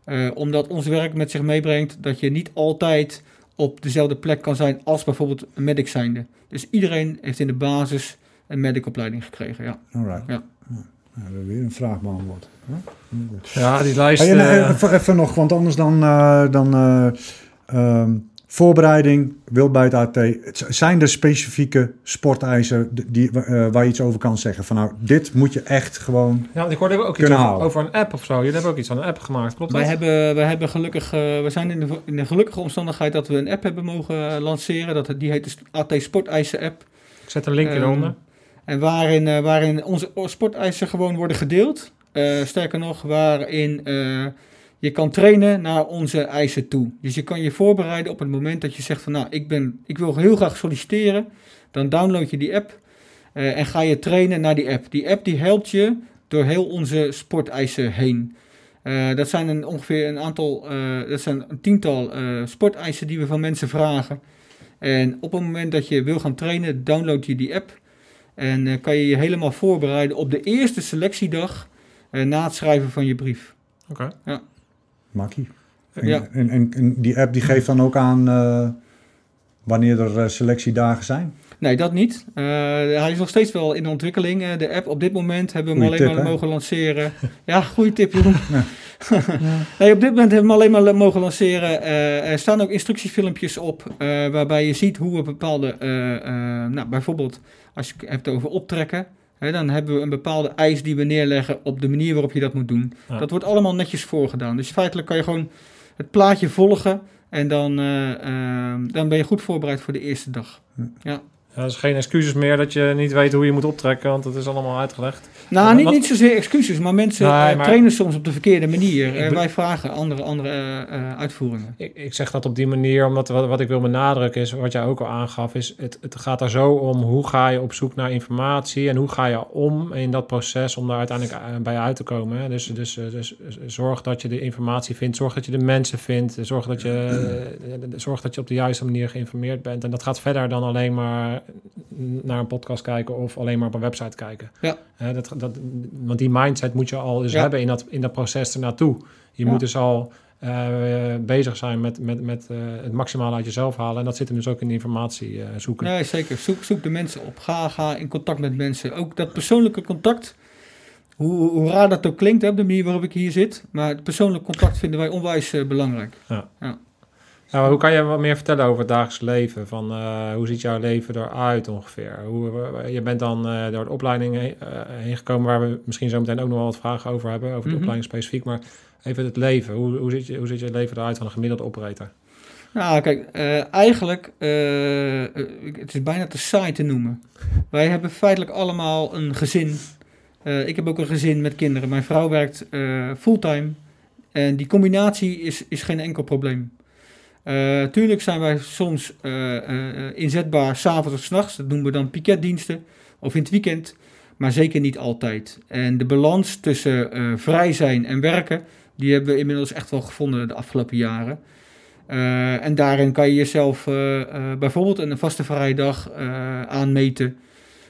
Eh, omdat ons werk met zich meebrengt dat je niet altijd op dezelfde plek kan zijn als bijvoorbeeld een medic zijnde. Dus iedereen heeft in de basis een medicopleiding gekregen, ja. Alright. Ja. We hebben weer een vraag beantwoord. Huh? Ja, die lijst... Hey, en, eh, eh, even, even nog, want anders dan, eh, dan eh, ehm, voorbereiding, wil bij het AT. Zijn er specifieke sporteisen die, eh, waar je iets over kan zeggen? Van nou, dit moet je echt gewoon... ja, want ik hoorde ook iets kunnen over, over een app of zo. Jullie hebben ook iets aan een app gemaakt, klopt Wij dat? hebben, wij hebben gelukkig, eh, we zijn in de, in de gelukkige omstandigheid dat we een app hebben mogen eh, lanceren. Dat, die heet de AT Sporteisen app. Ik zet een linkje Ehm, eronder. En waarin, eh, waarin onze sporteisen gewoon worden gedeeld. Eh, sterker nog, waarin eh, je kan trainen naar onze eisen toe. Dus je kan je voorbereiden op het moment dat je zegt van nou, ik, ben, ik wil heel graag solliciteren. Dan download je die app eh, en ga je trainen naar die app. Die app die helpt je door heel onze sporteisen heen. Eh, dat zijn een, ongeveer een aantal, eh, dat zijn een tiental sporteisen die we van mensen vragen. En op het moment dat je wil gaan trainen, download je die app. En kan je je helemaal voorbereiden op de eerste selectiedag na het schrijven van je brief. Oké. Makkie. En, Ja. en, en, en die app die geeft dan ook aan eh, wanneer er eh, selectiedagen zijn? Nee, dat niet. Eh, hij is nog steeds wel in ontwikkeling, de app. Op dit moment hebben we hem Goeie alleen tip, maar mogen lanceren. ja, goede tip, Jeroen. nee, op dit moment hebben we hem alleen maar mogen lanceren. Er staan ook instructiefilmpjes op waarbij je ziet hoe we bepaalde, nou, bijvoorbeeld als je het hebt over optrekken, dan hebben we een bepaalde eis die we neerleggen op de manier waarop je dat moet doen. Ja. Dat wordt allemaal netjes voorgedaan. Dus feitelijk kan je gewoon het plaatje volgen en dan, eh, eh, dan ben je goed voorbereid voor de eerste dag. Ja, dat is geen excuses meer dat je niet weet hoe je moet optrekken, want het is allemaal uitgelegd. Nou, niet, niet zozeer excuses, maar mensen Nee, eh, maar- trainen soms op de verkeerde manier. Bedoel- wij vragen andere, andere eh, eh, uitvoeringen. Ik, ik zeg dat op die manier, omdat wat, wat ik wil benadrukken is, wat jij ook al aangaf, is het, het gaat er zo om hoe ga je op zoek naar informatie en hoe ga je om in dat proces om daar uiteindelijk eh, bij uit te komen. Hè? Dus, dus, eh, dus eh, zorg dat je de informatie vindt, zorg dat je de mensen vindt, zorg dat je, eh, zorg dat je op de juiste manier geïnformeerd bent. En dat gaat verder dan alleen maar naar een podcast kijken of alleen maar op een website kijken. Ja. Hè, dat, dat, want die mindset moet je al dus Ja. hebben in dat, in dat proces ernaartoe. Je Ja. moet dus al eh, bezig zijn met, met, met eh, het maximale uit jezelf halen. En dat zit hem dus ook in de informatie eh, zoeken. Nee, zeker. Zoek, zoek de mensen op. Ga, ga in contact met mensen. Ook dat persoonlijke contact. Hoe, hoe raar dat ook klinkt, hè, op de manier waarop ik hier zit. Maar het persoonlijk contact vinden wij onwijs belangrijk. Ja, hoe kan je wat meer vertellen over het dagelijks leven? Van, eh, hoe ziet jouw leven eruit ongeveer? Hoe, eh, je bent dan eh, door de opleiding heen, heen gekomen... waar we misschien zo meteen ook nog wel wat vragen over hebben... over de Mhm. opleiding specifiek. Maar even het leven. Hoe, hoe, ziet je, hoe ziet je leven eruit van een gemiddelde operator? Nou, kijk, eigenlijk, het is bijna te saai te noemen. Wij hebben feitelijk allemaal een gezin. Ik heb ook een gezin met kinderen. Mijn vrouw werkt fulltime. En die combinatie is, is geen enkel probleem. Eh, tuurlijk zijn wij soms eh, eh, inzetbaar s'avonds of s'nachts. Dat noemen we dan piketdiensten. Of in het weekend. Maar zeker niet altijd. En de balans tussen vrij zijn en werken... die hebben we inmiddels echt wel gevonden de afgelopen jaren. En daarin kan je jezelf bijvoorbeeld een vaste vrije dag eh, aanmeten.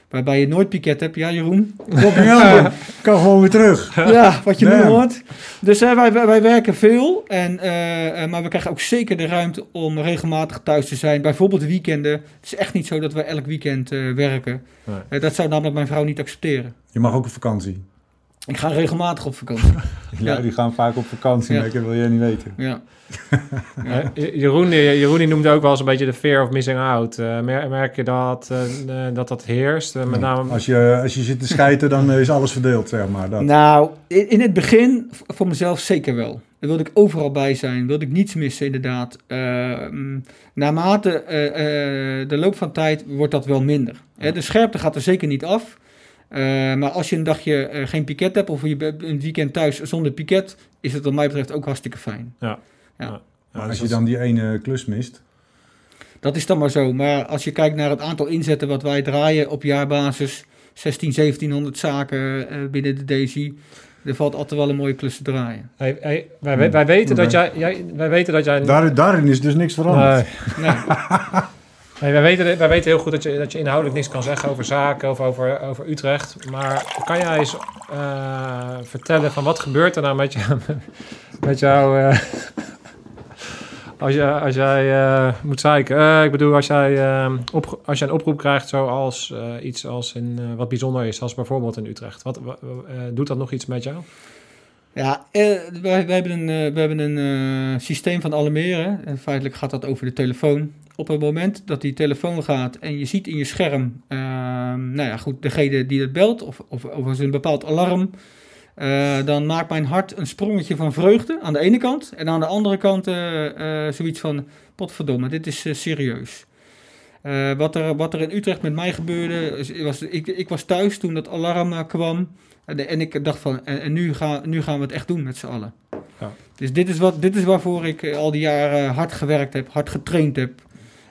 Waarbij je nooit piket hebt. Ja, Jeroen? Aan. kan gewoon weer terug. Ja, wat je nu hoort. Dus eh, wij, wij, werken veel. En, eh, eh, maar we krijgen ook zeker de ruimte om regelmatig thuis te zijn. Bijvoorbeeld weekenden. Het is echt niet zo dat we elk weekend werken. Nee. Dat zou namelijk mijn vrouw niet accepteren. Je mag ook op vakantie. Ik ga regelmatig op vakantie. Ja, Ja. die gaan vaak op vakantie, Ja. maar ik wil jij niet weten. Ja. Eh, Jeroen, die- Jeroen die noemde ook wel eens een beetje de fear of missing out. Eh, mer- merk je dat, eh, eh, dat dat heerst? Eh, met name... Als je, als je zit te schijten, dan is alles verdeeld, zeg maar. Dat. Nou, in, in het begin voor mezelf zeker wel. Dan wilde ik overal bij zijn, wilde ik niets missen inderdaad. Ehm, naarmate eh, eh, de loop van tijd wordt dat wel minder. Hè, de scherpte gaat er zeker niet af. Eh, maar als je een dagje eh, geen piket hebt of je bent een weekend thuis zonder piket, is het wat mij betreft ook hartstikke fijn. Ja, Maar dus als je dat- dan die ene klus mist, Dat is dan maar zo. Maar als je kijkt naar het aantal inzetten wat wij draaien op jaarbasis, 16, 1700 zaken eh, binnen de DSI, er valt altijd wel een mooie klus te draaien. Hey, hey, wij, we- wij, weten dat Oké. jij, jij, wij weten dat jij... daar, daarin is dus niks veranderd. Nee. Nee. Wij, weten, wij weten heel goed dat je, dat je inhoudelijk niks kan zeggen over zaken of over, over Utrecht. Maar kan jij eens eh, vertellen van wat gebeurt er nou met, met jou eh, als, jij eh, moet zeiken? Ik bedoel, als jij, op, als jij een oproep krijgt zoals iets als in, wat bijzonder is, als bijvoorbeeld in Utrecht. Wat, wa- doet dat nog iets met jou? Ja, wij hebben een, we hebben een systeem van alarmeren. En feitelijk gaat dat over de telefoon. Op het moment dat die telefoon gaat en je ziet in je scherm, eh, nou ja, goed, degene die het belt of, of, of is een bepaald alarm, eh, dan maakt mijn hart een sprongetje van vreugde aan de ene kant. En aan de andere kant eh, eh, zoiets van, potverdomme, dit is serieus. Wat, er, wat er in Utrecht met mij gebeurde, is- was, ik, ik was thuis toen dat alarm kwam. En, en ik dacht van, en, en nu, gaan, nu gaan we het echt doen met z'n allen. Ja. Dus dit is, wat, dit is waarvoor ik al die jaren hard gewerkt heb, hard getraind heb.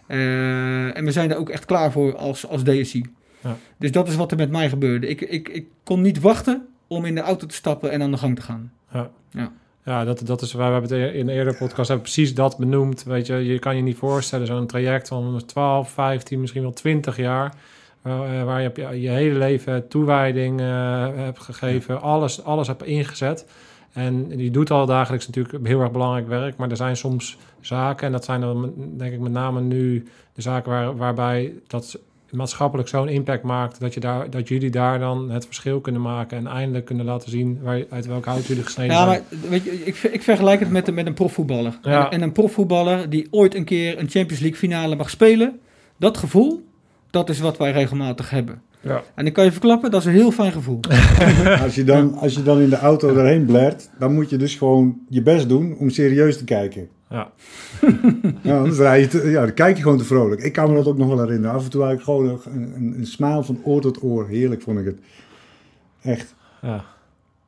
Eh, en we zijn er ook echt klaar voor als, als DSI. Ja. Dus dat is wat er met mij gebeurde. Ik, ik, ik kon niet wachten om in de auto te stappen en aan de gang te gaan. Ja. Ja. Ja, dat, dat is waar we hebben het in een eerdere podcast hebben precies dat benoemd. Weet je, je kan je niet voorstellen, zo'n traject van 12, 15, misschien wel 20 jaar. eh, waar je, je hele leven toewijding eh, hebt gegeven, alles, alles hebt ingezet. En je doet al dagelijks natuurlijk heel erg belangrijk werk, maar er zijn soms zaken, en dat zijn dan denk ik met name nu de zaken waar, waarbij dat maatschappelijk zo'n impact maakt dat, je daar, dat jullie daar dan het verschil kunnen maken en eindelijk kunnen laten zien waar, uit welk hout jullie gesneden Ja, zijn. maar weet je, ik, ik vergelijk het met, een- met een profvoetballer. Ja. En, en een profvoetballer die ooit een keer een Champions League finale mag spelen, dat gevoel, dat is wat wij regelmatig hebben. Ja. En ik kan je verklappen, dat is een heel fijn gevoel. Als, je dan, als je dan in de auto daarheen blert, dan moet je dus gewoon je best doen om serieus te kijken. Ja. Ja, anders rij je te- ja, dan kijk je gewoon te vrolijk. Ik kan me dat ook nog wel herinneren. Af en toe had ik gewoon een, een, een smile van oor tot oor. Heerlijk vond ik het. Echt. Ja,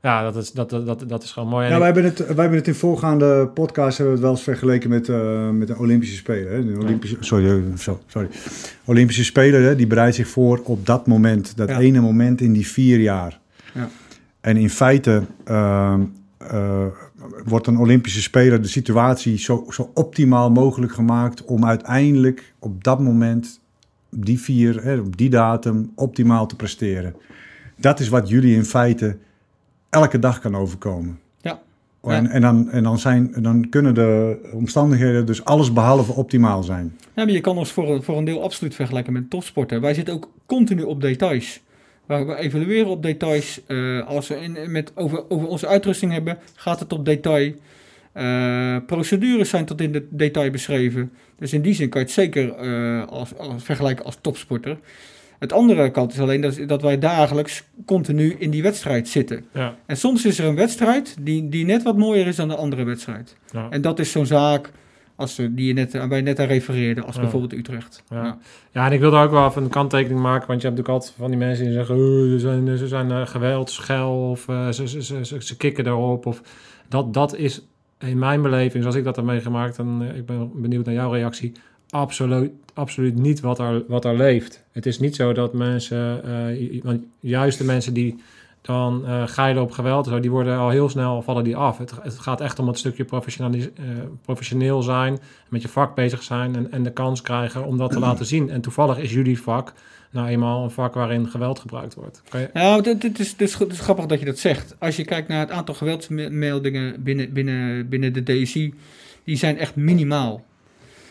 ja dat, is, dat, dat, dat, is gewoon mooi. Ja, wij hebben, het, wij hebben het in voorgaande podcast hebben we het wel eens vergeleken met, eh, met de Olympische Spelen. Hè? De Olympische, sorry, eh, sorry. Olympische Spelen, hè, die bereidt zich voor op dat moment. Dat Ja. ene moment in die vier jaar. Ja. En in feite ehm, eh, wordt een Olympische Speler de situatie zo, zo optimaal mogelijk gemaakt... om uiteindelijk op dat moment, die vier, hè, op die datum, optimaal te presteren. Dat is wat jullie in feite elke dag kan overkomen. Ja. En, Ja. en, dan, en dan, zijn, dan kunnen de omstandigheden dus alles behalve optimaal zijn. Ja, maar je kan ons voor een, voor een deel absoluut vergelijken met topsporten. Wij zitten ook continu op details. We, evalueren op details. Eh, als we in, met, over, over onze uitrusting hebben, gaat het op detail. Eh, procedures zijn tot in de detail beschreven. Dus in die zin kan je het zeker eh, als, als, vergelijken als topsporter. Het andere kant is alleen dat, dat wij dagelijks continu in die wedstrijd zitten. ja, En soms is er een wedstrijd die, die net wat mooier is dan de andere wedstrijd. ja. En dat is zo'n zaak als, eh, die je net, waar je net aan refereerde, als Ja. bijvoorbeeld Utrecht. Ja. Ja. En ik wil daar ook wel even een kanttekening maken, want je hebt natuurlijk altijd van die mensen die zeggen, "Oh, ze zijn, ze zijn uh, geweldschel of eh, ze, ze, ze, ze, kikken erop. Of, dat, dat is in mijn beleving, zoals ik dat heb meegemaakt, en eh, ik ben benieuwd naar jouw reactie, absoluut, absoluut niet wat er, wat er leeft. Het is niet zo dat mensen, eh, want juist de mensen die dan geilen op geweld, zo, die worden al heel snel, vallen die af. Het, het gaat echt om het stukje eh, professioneel zijn, met je vak bezig zijn en, en de kans krijgen om dat te laten zien. En toevallig is jullie vak nou eenmaal een vak waarin geweld gebruikt wordt. Je, want het, is, is, is grappig dat je dat zegt. Als je kijkt naar het aantal geweldsmeldingen binnen, binnen, binnen de DSI, die zijn echt minimaal.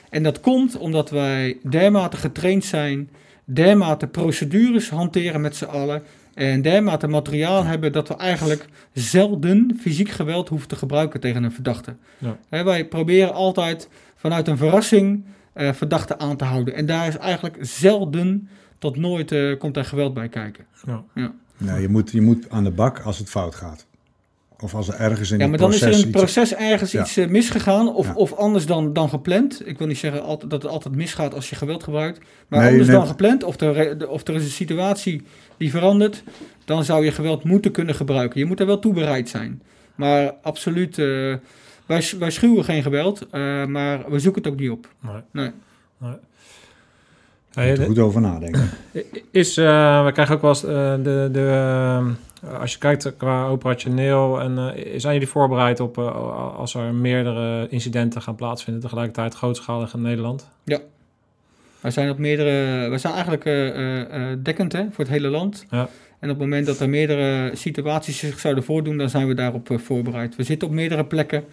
En dat komt omdat wij dermate getraind zijn, dermate procedures hanteren met z'n allen. En dermate materiaal hebben dat we eigenlijk zelden fysiek geweld hoeven te gebruiken tegen een verdachte. Ja. Wij proberen altijd vanuit een verrassing eh verdachte aan te houden. En daar is eigenlijk zelden tot nooit eh, komt er geweld bij kijken. Ja. Nee, je moet, je moet aan de bak als het fout gaat. Of als er ergens in Ja, het maar dan is proces er in het iets- proces ergens Ja. iets eh, misgegaan of, Ja. of anders dan, dan gepland. Ik wil niet zeggen altijd, dat het altijd misgaat als je geweld gebruikt. Maar Nee, anders dan gepland of er, of er is een situatie die verandert, dan zou je geweld moeten kunnen gebruiken. Je moet er wel toe bereid zijn. Maar absoluut, eh, wij, wij schuwen geen geweld, eh, maar we zoeken het ook niet op. Nee. Nee. Nee. Moet er goed over nadenken. Is, eh, we krijgen ook wel eens eh, de, de eh, als je kijkt qua operationeel en eh, zijn jullie voorbereid op eh, als er meerdere incidenten gaan plaatsvinden tegelijkertijd grootschalig in Nederland? Wij zijn op meerdere, wij zijn eigenlijk eh, eh, eh, dekkend hè, voor het hele land. Ja. En op het moment dat er meerdere situaties zich zouden voordoen, dan zijn we daarop eh, voorbereid. We zitten op meerdere plekken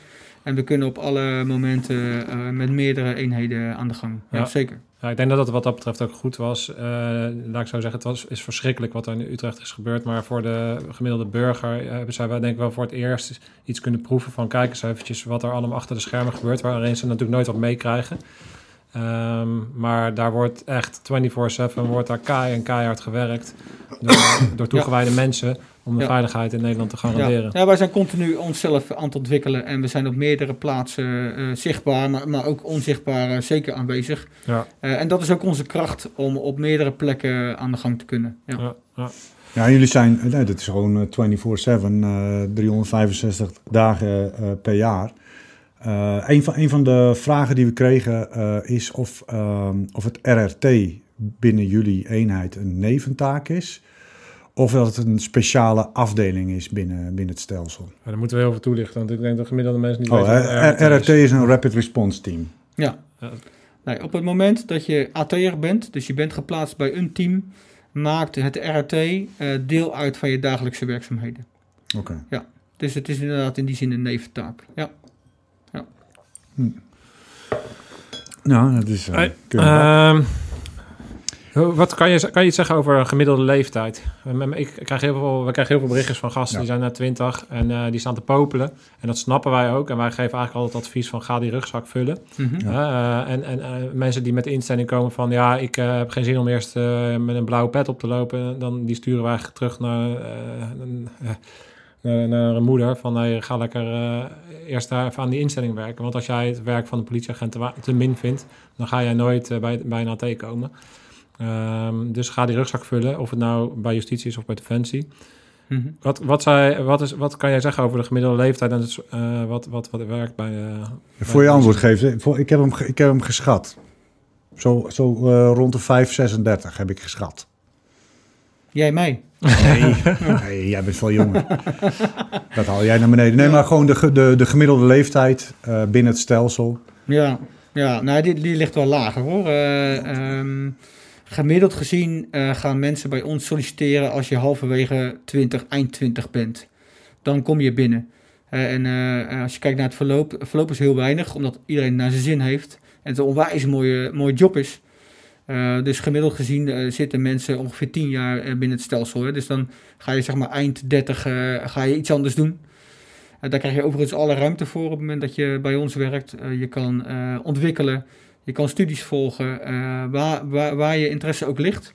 en we kunnen op alle momenten eh, met meerdere eenheden aan de gang. Ja, Ja. zeker. Ja, ik denk dat het wat dat betreft ook goed was. Eh, laat ik zo zeggen, het was, is verschrikkelijk wat er in Utrecht is gebeurd. Maar voor de gemiddelde burger eh, hebben zij wel, denk ik wel voor het eerst iets kunnen proeven van... kijk eens eventjes wat er allemaal achter de schermen gebeurt... waarin ze natuurlijk nooit wat meekrijgen. Ehm, maar daar wordt echt 24-7 wordt daar kei en keihard gewerkt... door, door toegewijde mensen om de Ja. veiligheid in Nederland te garanderen. ja, wij zijn continu onszelf aan het ontwikkelen en we zijn op meerdere plaatsen eh, zichtbaar, maar, maar ook onzichtbaar eh, zeker aanwezig. Ja, Eh, en dat is ook onze kracht om op meerdere plekken aan de gang te kunnen. Ja. ja, ja. Ja, jullie zijn, nee, dat is gewoon eh, 24-7, eh 365 dagen eh, per jaar. Eh, een, van, een van de vragen die we kregen eh, is of, ehm, of het RRT binnen jullie eenheid een neventaak is. Of dat het een speciale afdeling is binnen, binnen het stelsel. Ja, daar moeten we heel veel toelichten, want ik denk dat gemiddelde mensen niet Oh, weten RRT is een Rapid Response Team. Ja. Ja. Nee, op het moment dat je AT'er bent, dus je bent geplaatst bij een team, maakt het RRT eh, deel uit van je dagelijkse werkzaamheden. Oké. Dus het is inderdaad in die zin een neventaak. Ja. Nou, dat is... eh, Hey, kunnen we- Ehm, hoe- wat kan je, kan je iets zeggen over een gemiddelde leeftijd? Ik krijg heel veel, we krijgen heel veel berichtjes van gasten Ja. die zijn net 20 en eh, die staan te popelen. En dat snappen wij ook. En wij geven eigenlijk altijd advies van ga die rugzak vullen. Mhm. Ja. Eh, en en eh, mensen die met de instelling komen van ja, ik heb geen zin om eerst met een blauwe pet op te lopen. Dan die sturen wij terug naar, een- naar, naar een moeder van nee, ga lekker eh, eerst daar even aan die instelling werken. Want als jij het werk van de politieagent te, min vindt, dan ga jij nooit bij, bij een AT komen. Ehm, dus ga die rugzak vullen, of het nou bij justitie is of bij defensie. Mhm. Wat, wat, zij, wat, is, wat kan jij zeggen over de gemiddelde leeftijd en het, eh, wat, wat, wat werkt bij... eh, Voor je antwoord geven, voor- ik heb hem, ik heb hem geschat. Zo, zo eh, rond de 5, 36 heb ik geschat. Jij mij. Nee, nee jij bent veel jonger. Dat haal jij naar beneden. Nee, maar gewoon de, de, de gemiddelde leeftijd eh, binnen het stelsel. Ja, ja nou, die, die ligt wel lager hoor. Eh, ehm, gemiddeld gezien eh, gaan mensen bij ons solliciteren als je halverwege 20, eind 20 bent. Dan kom je binnen. Eh, en eh, als je kijkt naar het verloop, het verloop is heel weinig, omdat iedereen naar zijn zin heeft. En het een onwijs mooie, mooie job is. Dus gemiddeld gezien zitten mensen ongeveer 10 jaar binnen het stelsel. Dus dan ga je zeg maar eind 30 eh, ga je iets anders doen. Daar krijg je overigens alle ruimte voor op het moment dat je bij ons werkt. Je kan ontwikkelen, je kan studies volgen, eh, waar, waar, waar je interesse ook ligt.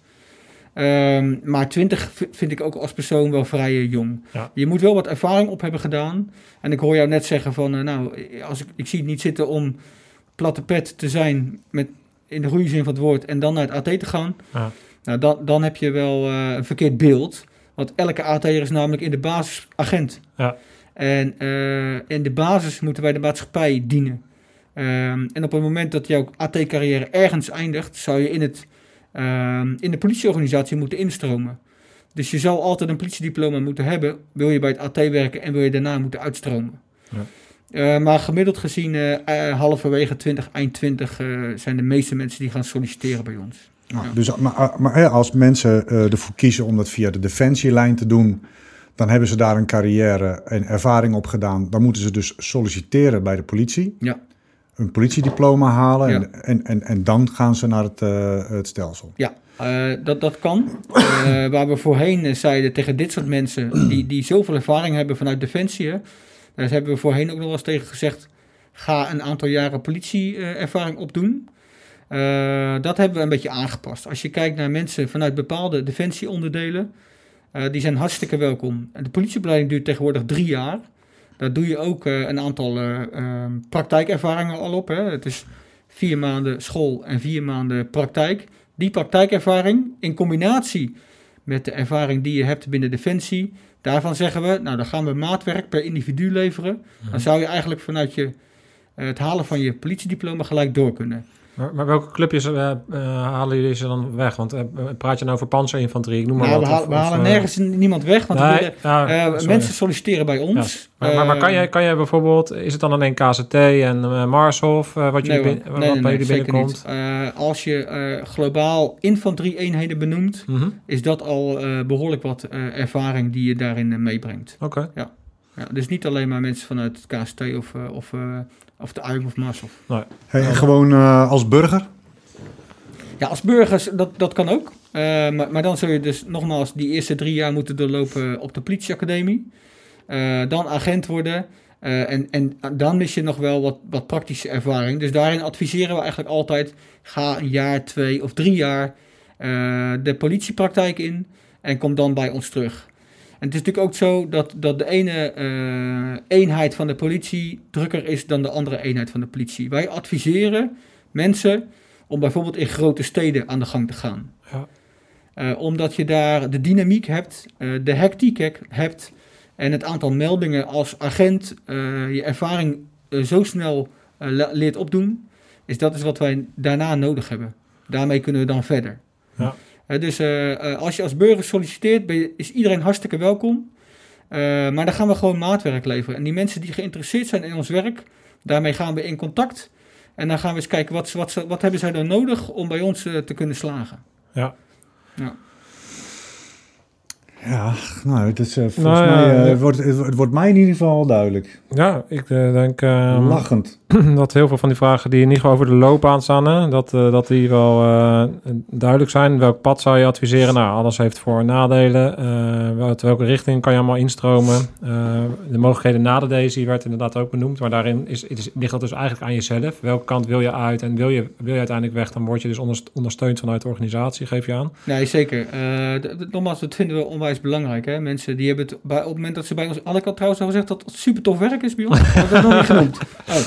Ehm, maar 20 v- vind ik ook als persoon wel vrij jong. Ja. Je moet wel wat ervaring op hebben gedaan. En ik hoor jou net zeggen van, eh, nou, als ik, ik zie het niet zitten om platte pet te zijn met, in de goede zin van het woord en dan naar het AT te gaan. Ja. Nou, dan, dan heb je wel eh, een verkeerd beeld. Want elke AT'er is namelijk in de basis agent. Ja. En in de basis moeten wij de maatschappij dienen. Ehm, en op het moment dat jouw AT-carrière ergens eindigt, zou je in, het, ehm, in de politieorganisatie moeten instromen. Dus je zou altijd een politiediploma moeten hebben, wil je bij het AT werken en wil je daarna moeten uitstromen. Ja. Eh, maar gemiddeld gezien, eh, halverwege 20, eind 20, eh, zijn de meeste mensen die gaan solliciteren bij ons. Nou, Ja. dus, maar, maar hè, als mensen ervoor kiezen om dat via de defensielijn te doen, dan hebben ze daar een carrière en ervaring op gedaan. Dan moeten ze dus solliciteren bij de politie. Ja. Een politiediploma halen Ja. en, en, en, en dan gaan ze naar het, eh, het stelsel. Ja, eh, dat, dat kan. Eh, waar we voorheen zeiden tegen dit soort mensen die, die zoveel ervaring hebben vanuit Defensie, hè, daar hebben we voorheen ook nog wel eens tegen gezegd, ga een aantal jaren politieervaring opdoen. Dat hebben we een beetje aangepast. Als je kijkt naar mensen vanuit bepaalde defensieonderdelen, die zijn hartstikke welkom. En de politieopleiding duurt tegenwoordig drie jaar. Daar doe je ook eh, een aantal eh, eh, praktijkervaringen al op. Hè. Het is vier maanden school en vier maanden praktijk. Die praktijkervaring in combinatie met de ervaring die je hebt binnen Defensie, daarvan zeggen we, nou dan gaan we maatwerk per individu leveren. Dan zou je eigenlijk vanuit je, eh, het halen van je politiediploma gelijk door kunnen. Maar, maar welke clubjes eh, eh, halen jullie ze dan weg? Want eh, praat je nou over panzerinfanterie? Ik noem maar Nou, wat. we, halen, of- we of, halen nergens niemand weg, want nee, mensen solliciteren bij Ja. ons. Maar, maar, maar kan, je, kan je bijvoorbeeld, is het dan alleen KCT en Marshof, wat, jullie nee, wat nee, bij jullie binnenkomt? als je globaal infanterie-eenheden benoemt, Mhm. is dat al eh, behoorlijk wat ervaring die je daarin meebrengt. Oké. Ja, dus niet alleen maar mensen vanuit het KST of, of, of de UIM of Marshof. Hey, en gewoon eh, als burger? Ja, als burgers, dat, dat kan ook. Eh, maar, maar dan zul je dus nogmaals die eerste drie jaar moeten doorlopen op de politieacademie. Eh, dan agent worden. Eh, en, en dan mis je nog wel wat, wat praktische ervaring. Dus daarin adviseren we eigenlijk altijd: ga een jaar, twee of drie jaar eh, de politiepraktijk in. En kom dan bij ons terug. En het is natuurlijk ook zo dat, dat de ene eh, eenheid van de politie drukker is dan de andere eenheid van de politie. Wij adviseren mensen om bijvoorbeeld in grote steden aan de gang te gaan. Ja. Eh, omdat je daar de dynamiek hebt, eh, de hectiek he- hebt en het aantal meldingen als agent je ervaring zo snel le- leert opdoen, is dat is wat wij daarna nodig hebben. Daarmee kunnen we dan verder. Ja. Dus eh, eh, als je als burger solliciteert, je- is iedereen hartstikke welkom. Eh, maar dan gaan we gewoon maatwerk leveren. En die mensen die geïnteresseerd zijn in ons werk, daarmee gaan we in contact. En dan gaan we eens kijken, wat, wat, wat hebben zij dan nodig om bij ons te kunnen slagen. Ja. Ja. Ja, nou, het, is, eh, volgens Nou ja, mij, eh, ja. het, wordt, het, het wordt mij in ieder geval duidelijk. Ja, ik eh, denk ehm, Lachend. dat heel veel van die vragen die in ieder geval over de loopbaan staan, hè, dat, eh, dat die wel eh, duidelijk zijn. Welk pad zou je adviseren? Nou, alles heeft voor- en nadelen. Eh, uit welke richting kan je allemaal instromen? Eh, de mogelijkheden na de Daisy werd inderdaad ook benoemd, maar daarin is, het is, ligt dat dus eigenlijk aan jezelf. Welke kant wil je uit en wil je, wil je uiteindelijk weg? Dan word je dus onderst- ondersteund vanuit de organisatie, geef je aan. Nee, zeker. Eh, nogmaals, dat vinden we onwijs belangrijk. Hè? Mensen die hebben het bij, op het moment dat ze bij ons... Had ik al trouwens al gezegd dat het super tof werk is bij ons? Dat heb ik nog niet genoemd. Oh.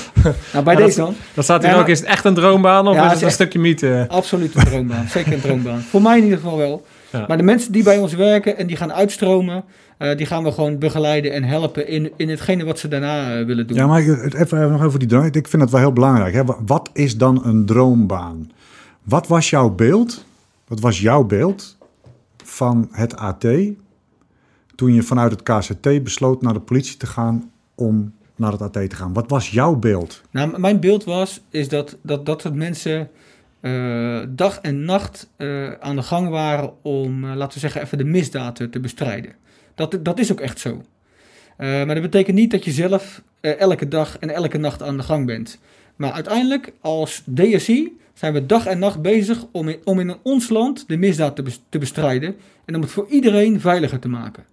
Nou, bij Ja, dat deze dan. Dat staat hier Ja, ook. Is het echt een droombaan of Ja, is het is een echt- stukje mythe? Absoluut een droombaan. Zeker een droombaan. Voor mij in ieder geval wel. Ja. Maar de mensen die bij ons werken en die gaan uitstromen... eh, die gaan we gewoon begeleiden en helpen in, in hetgene wat ze daarna eh, willen doen. Ja, maar ik- het- even nog over die droom. Ik vind het wel heel belangrijk. Hè? Wa- Wat is dan een droombaan? Wat was jouw beeld? Wat was jouw beeld van het AT toen je vanuit het KCT besloot naar de politie te gaan om naar het AT te gaan? Wat was jouw beeld? Nou, mijn beeld was, is dat dat, dat soort mensen eh, dag en nacht eh, aan de gang waren om, eh, laten we zeggen, even de misdaad te bestrijden. Dat, dat is ook echt zo. Maar dat betekent niet dat je zelf elke dag en elke nacht aan de gang bent. Maar uiteindelijk, als DSI, zijn we dag en nacht bezig om in, om in ons land de misdaad te, bes- te bestrijden. En om het voor iedereen veiliger te maken.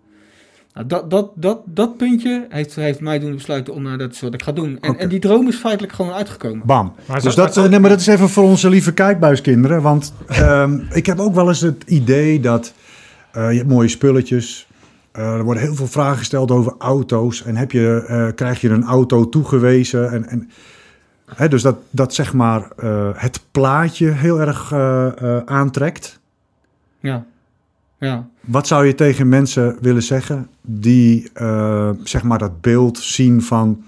Nou, dat, dat, dat, dat puntje heeft, heeft mij doen besluiten om eh, dat is wat ik ga doen. En, en die droom is feitelijk gewoon uitgekomen. Bam. Maar Dus dat, eh, nee, maar dat is even voor onze lieve kijkbuiskinderen. Want ehm, ik heb ook wel eens het idee dat eh, je hebt mooie spulletjes. Eh, er worden heel veel vragen gesteld over auto's. En heb je, eh, krijg je een auto toegewezen? En, en, hè, dus dat, dat zeg maar eh, het plaatje heel erg eh, eh, aantrekt. Ja. Ja. Wat zou je tegen mensen willen zeggen die zeg maar dat beeld zien van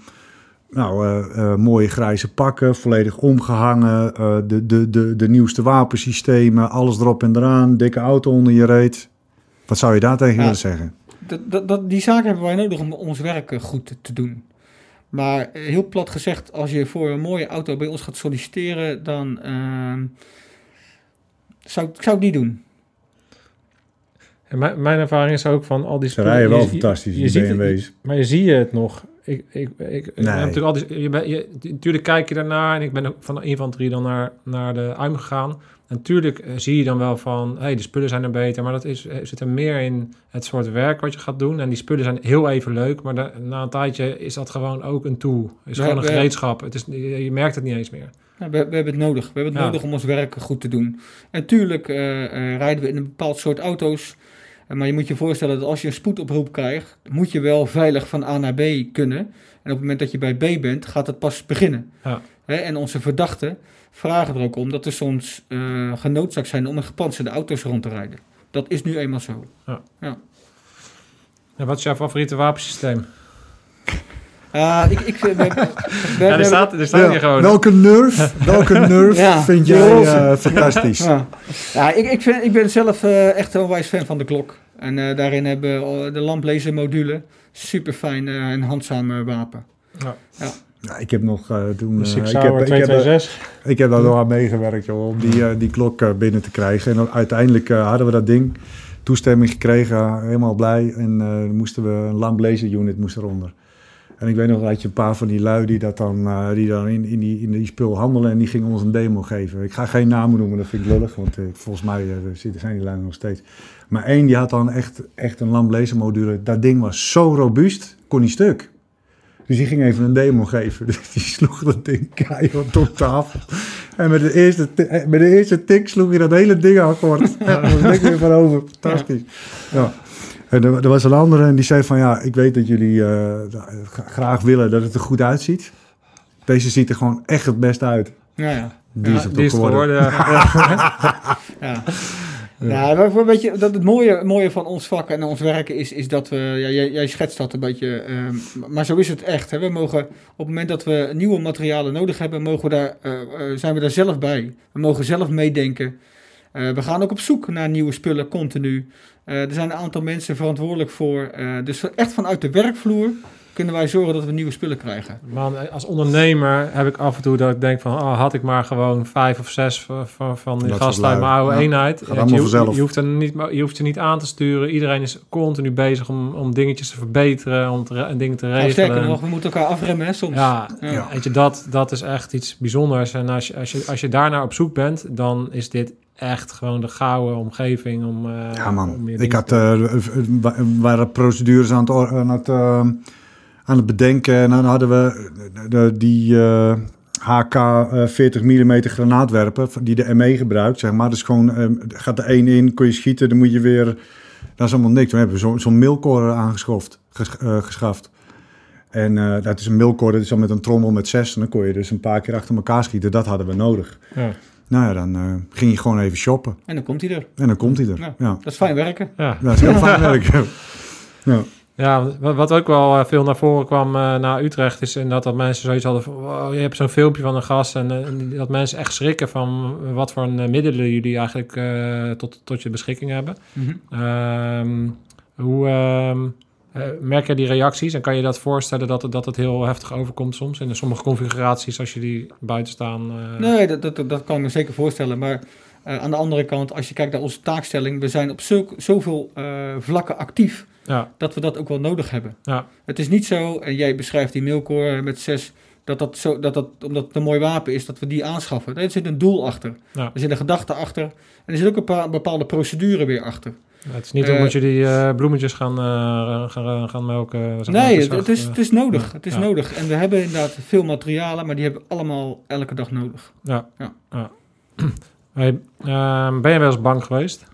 nou, mooie grijze pakken, volledig omgehangen, eh, de, de, de, de nieuwste wapensystemen, alles erop en eraan, dikke auto onder je reet. Wat zou je daar tegen Ja. willen zeggen? Dat, dat, dat, die zaken hebben wij nodig om ons werk goed te doen. Maar heel plat gezegd, als je voor een mooie auto bij ons gaat solliciteren, dan ehm, zou, ik- zou ik niet doen. En mijn, mijn ervaring is ook van al die Ze rijden je- wel je- fantastisch, je die ziet het- BMW's. Maar je zie je het nog ik, ik, ik, ik Nee. heb natuurlijk altijd, je bent, je, natuurlijk kijk je daarnaar en ik ben ook van de infanterie dan naar, naar de UIM gegaan. Natuurlijk eh, zie je dan wel van, hey, de spullen zijn er beter, maar dat is, eh, zit er meer in het soort werk wat je gaat doen. En die spullen zijn heel even leuk, maar da- na een tijdje is dat gewoon ook een tool. is We gewoon een gereedschap. Het is, je, merkt het niet eens meer. Ja, we, we hebben het nodig. We hebben het Ja. nodig om ons werk goed te doen. En tuurlijk eh, rijden we in een bepaald soort auto's. Maar je moet je voorstellen dat als je een spoedoproep krijgt, moet je wel veilig van A naar B kunnen. En op het moment dat je bij B bent, gaat het pas beginnen. Ja. Hè, en onze verdachten vragen er ook om dat we soms eh genoodzaakt zijn om in gepantserde auto's rond te rijden. Dat is nu eenmaal zo. En wat is jouw favoriete wapensysteem? Ah, ik, ik, Ja, er staat, er staat Ja, hier gewoon. Welke nerf, welke nerf Ja, vind jij eh, fantastisch? Ja, ja ik, ik, vind, ik ben zelf eh, echt een onwijs fan van de klok. En eh, daarin hebben we de lamplezer module. Super fijn en handzaam eh, wapen. Ja, ik heb nog eh, toen... Eh, ik, heb, Hour ik, heb, eh, 226. ik heb daar nog aan meegewerkt joh, om die, die klok binnen te krijgen. En dan uiteindelijk hadden we dat ding, toestemming gekregen, helemaal blij. En moesten we een lampblazer unit moest eronder. En ik weet nog dat je een paar van die lui die, dat dan, die dan in, in, die, in die spul handelen en die gingen ons een demo geven. Ik ga geen namen noemen, dat vind ik lullig, want volgens mij zitten- zijn die lui nog steeds. Maar één die had dan echt, echt een lampblazer module. Dat ding was zo robuust, kon niet stuk. Dus die ging even een demo geven. Dus die sloeg dat ding keihard op tafel. En met de eerste, eh, met de eerste tik sloeg hij dat hele ding akkoord. Daar was niks meer van over. Fantastisch. Ja. En er, er was een andere en die zei van ja, ik weet dat jullie eh, gra- graag willen dat het er goed uitziet. Deze ziet er gewoon echt het best uit. Ja, ja. Die Ja, is het Die ook is het geworden. geworden. ja. Ja, maar voor- weet je, dat het mooie, mooie van ons vak en ons werken is, is dat we, ja, jij, jij schetst dat een beetje, ehm, maar zo is het echt. Hè. We mogen, op het moment dat we nieuwe materialen nodig hebben, mogen we daar, eh, eh, zijn we daar zelf bij. We mogen zelf meedenken. Eh, we gaan ook op zoek naar nieuwe spullen continu. Er zijn een aantal mensen verantwoordelijk voor. dus echt vanuit de werkvloer kunnen wij zorgen dat we nieuwe spullen krijgen. Maar als ondernemer heb ik af en toe dat ik denk van... Oh, had ik maar gewoon vijf of zes van, van, die gasten uit mijn oude Ja, eenheid. je. Je hoeft, er niet, je hoeft je niet aan te sturen. Iedereen is continu bezig om, om dingetjes te verbeteren, om te, dingen te Nou, sterker regelen. nog, we moeten elkaar afremmen hè, soms. Ja, Ja. weet je, dat, dat is echt iets bijzonders. En als je, als, je, als je daarnaar op zoek bent, dan is dit echt gewoon de gouden omgeving om... eh, Ja man, ik had, eh, w- waren procedures aan het, aan het, eh, aan het bedenken. En dan hadden we de, die eh, HK eh, 40 mm granaatwerper die de ME gebruikt, zeg maar. Dus gewoon, eh, gaat de één in, kun je schieten, dan moet je weer... Dat is allemaal niks. We hebben zo'n zo'n milcore aangeschoft, ges- eh, geschaft. En eh, dat is een milcore, dat is dan met een trommel met zes. En dan kon je dus een paar keer achter elkaar schieten. Dat hadden we nodig. ja. Nou ja, dan eh, ging je gewoon even shoppen. En dan komt hij er. En dan komt hij er. Ja. Ja, Dat is fijn werken. Ja. dat is heel fijn werk. Ja. Ja, wat ook wel eh, veel naar voren kwam eh, naar Utrecht is inderdaad dat mensen zoiets hadden van, wow, je hebt zo'n filmpje van een gast en, eh, en dat mensen echt schrikken van wat voor een, middelen jullie eigenlijk tot, tot je beschikking hebben. Mhm. Ehm, hoe ehm, eh, merk je die reacties en kan je dat voorstellen dat het, dat het heel heftig overkomt soms in sommige configuraties als je die buiten staan? Nee, dat, dat, dat kan ik me zeker voorstellen. Maar aan de andere kant, als je kijkt naar onze taakstelling, we zijn op zulk, zoveel vlakken actief Ja, dat we dat ook wel nodig hebben. ja, Het is niet zo, en jij beschrijft die mailcore met zes, dat dat, zo, dat dat, omdat het een mooi wapen is, dat we die aanschaffen. Er zit een doel achter. Ja. Er zit een gedachte achter. En er zit ook een paar bepaalde procedure weer achter. het is niet Eh, omdat je die eh, bloemetjes gaan, eh, gaan, gaan melken. zeg maar, Nee, het, is, eh, het is nodig. Het is Ja. nodig. En we hebben inderdaad veel materialen, maar die hebben we allemaal elke dag nodig. Ja. Ja. ja. Hey, ehm, ben je wel eens bang geweest?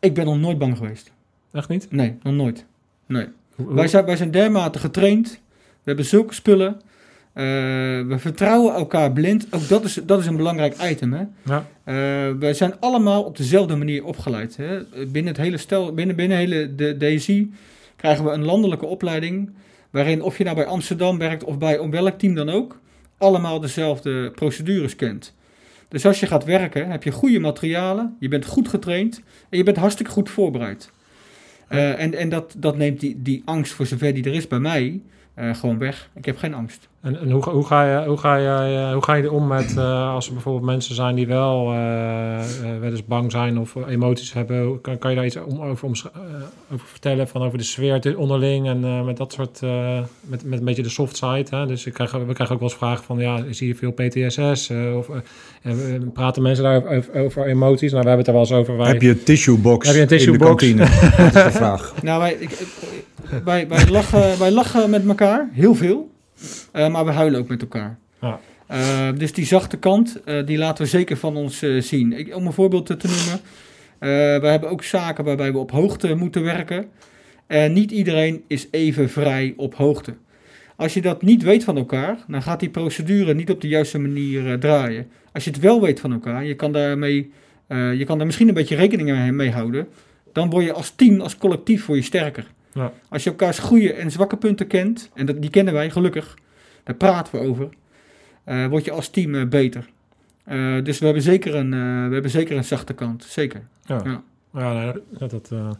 Ik ben nog nooit bang geweest. Echt niet? Nee, nog nooit. Nee. Hoe- hoe- Wij zijn, wij zijn dermate getraind. We hebben zulke spullen. Eh, we vertrouwen elkaar blind. Ook dat is, dat is een belangrijk item. Hè? Ja. Eh, wij zijn allemaal op dezelfde manier opgeleid. Hè? Binnen het hele stel, binnen, binnen hele de DSI krijgen we een landelijke opleiding. Waarin of je nou bij Amsterdam werkt of bij om welk team dan ook, allemaal dezelfde procedures kent. Dus als je gaat werken, heb je goede materialen, je bent goed getraind en je bent hartstikke goed voorbereid. Eh, en en dat, dat neemt die, die angst voor zover die er is bij mij, eh, gewoon weg. Ik heb geen angst. En, en hoe, hoe, ga je, hoe, ga je, eh, hoe ga je er om met eh, als er bijvoorbeeld mensen zijn die wel eh, eh, wel eens bang zijn of emoties hebben? Kan, kan je daar iets om, over, eh, over vertellen? Van over de sfeer onderling en eh, met dat soort, eh, met, met een beetje de soft side. Hè? Dus ik krijg, we krijgen ook wel eens vragen van, ja, zie je veel PTSS? eh, of praten mensen daar over, over emoties? Nou, we hebben het er wel eens over. Wij, Heb je een tissue box Heb je een tissue in de box? kantine? dat is de vraag. Nou, wij, ik, ik- wij, wij, lachen, wij lachen met elkaar, heel veel. Eh, maar we huilen ook met elkaar. Ja. Eh, dus die zachte kant, eh, die laten we zeker van ons zien. Ik, om een voorbeeld te, noemen. we hebben ook zaken waarbij we op hoogte moeten werken. En niet iedereen is even vrij op hoogte. Als je dat niet weet van elkaar, dan gaat die procedure niet op de juiste manier draaien. Als je het wel weet van elkaar, je kan daarmee, je kan daar misschien een beetje rekening mee- houden. Dan word je als team, als collectief, word je sterker. Ja. Als je elkaars goede en zwakke punten kent, en dat, die kennen wij gelukkig, daar praten we over, eh, word je als team eh, beter. Eh, dus we hebben, zeker een, we hebben zeker een zachte kant, zeker. Ja. Ja. Dat, dat, eh,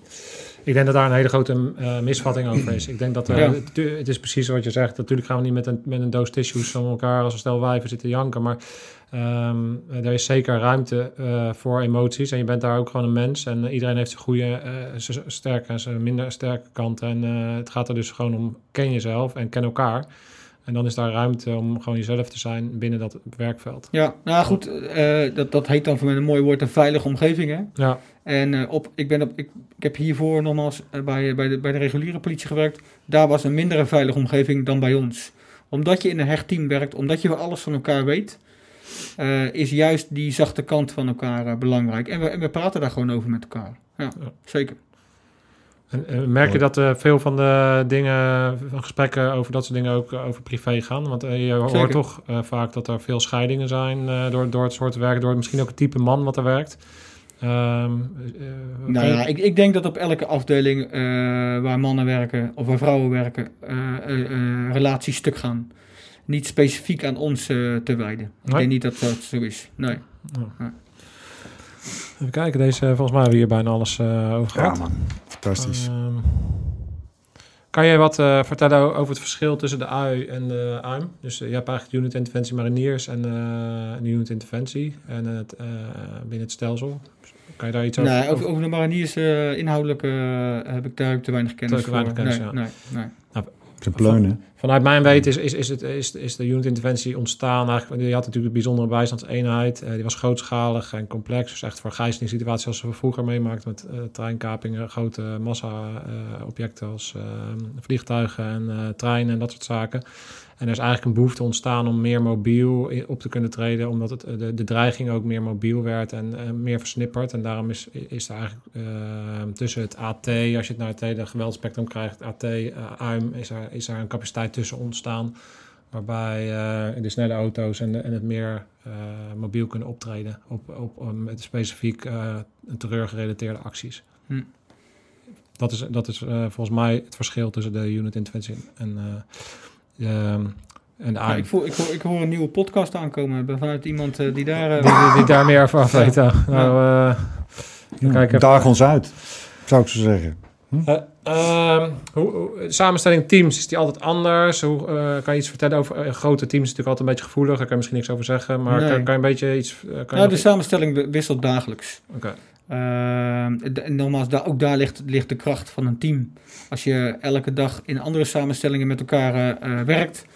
ik denk dat daar een hele grote eh, misvatting over is. Ik denk dat eh, Ja. het, het is precies wat je zegt. Natuurlijk gaan we niet met een, met een doos tissues van elkaar als een stel wijven zitten janken. Maar ehm, er is zeker ruimte voor emoties. En je bent daar ook gewoon een mens. En iedereen heeft zijn goede, zijn sterke en zijn minder sterke kanten. En het gaat er dus gewoon om ken jezelf en ken elkaar. En dan is daar ruimte om gewoon jezelf te zijn binnen dat werkveld. Ja, nou goed, eh, dat, dat heet dan voor mij een mooi woord een veilige omgeving. Hè? Ja, En eh, op, ik, ben op, ik, ik heb hiervoor nogmaals eh, bij, bij, de, bij de reguliere politie gewerkt. Daar was een mindere veilige omgeving dan bij ons. Omdat je in een hecht team werkt, omdat je wel alles van elkaar weet, is juist die zachte kant van elkaar belangrijk. En we, en we praten daar gewoon over met elkaar. Ja, Ja. zeker. En, en merk je dat eh, veel van de dingen, van gesprekken over dat soort dingen ook eh, over privé gaan? Want eh, je hoort Zeker. toch eh, vaak dat er veel scheidingen zijn eh, door, door het soort werk, door misschien ook het type man wat er werkt. Ehm, eh, Nou ja, ik, ik denk dat op elke afdeling eh, waar mannen werken of waar vrouwen werken, eh, eh, eh, relaties stuk gaan. Niet specifiek aan ons eh, te wijden. Ik Nee? denk niet dat dat zo is. Nee. Even kijken, deze, eh, volgens mij hebben we hier bijna alles eh, over Ja gehad. man, fantastisch. Ehm, kan je wat eh, vertellen over het verschil tussen de UI en de AIM? Dus eh, je hebt eigenlijk unit interventie mariniers en eh, een unit interventie en het, eh, binnen het stelsel. Kan je daar iets over? Nee, over, over de mariniers eh, inhoudelijk heb ik daar ook te weinig kennis Te weinig kennis, nee, ja. nee, nee. Vanuit mijn weten is, is, is, het, is, is de unit-interventie ontstaan. Eigenlijk, je had natuurlijk een bijzondere bijstandseenheid. eh, die was grootschalig en complex. Dus echt voor gijzelingssituaties zoals we vroeger meemaakten... met eh, treinkapingen, grote massa-objecten als eh, vliegtuigen en eh, treinen en dat soort zaken. En er is eigenlijk een behoefte ontstaan om meer mobiel op te kunnen treden... omdat het, eh, de, de dreiging ook meer mobiel werd en eh, meer versnipperd. En daarom is, is er eigenlijk eh, tussen het AT, als je het naar het hele geweldspectrum krijgt... AT, AIM, is er, is er een capaciteit tussen ontstaan... waarbij de snelle auto's en, de- en het meer mobiel kunnen optreden... op, op, met specifiek terreurgerelateerde acties. Hm. Dat is, dat is volgens mij het verschil tussen de unit interventie en, eh, ehm, en Ja, ik, voel, ik, hoor, ik hoor een nieuwe podcast aankomen bij- vanuit iemand eh, die daar... eh, Die, die, die daar meer over af weet. ja. Nou, eh, Ja, Kijk even. daag ons uit, zou ik zo zeggen. eh, ehm, hoe, samenstelling teams, is die altijd anders? Hoe, eh, kan je iets vertellen over grote teams? is natuurlijk altijd een beetje gevoelig, daar kan je misschien niks over zeggen. Maar Nee. kan, kan je een beetje iets... kan je nou, nog- de samenstelling wi- wisselt dagelijks. Oké. En nogmaals, daar, ook daar ligt, ligt de kracht van een team. Als je elke dag in andere samenstellingen met elkaar eh, eh, werkt,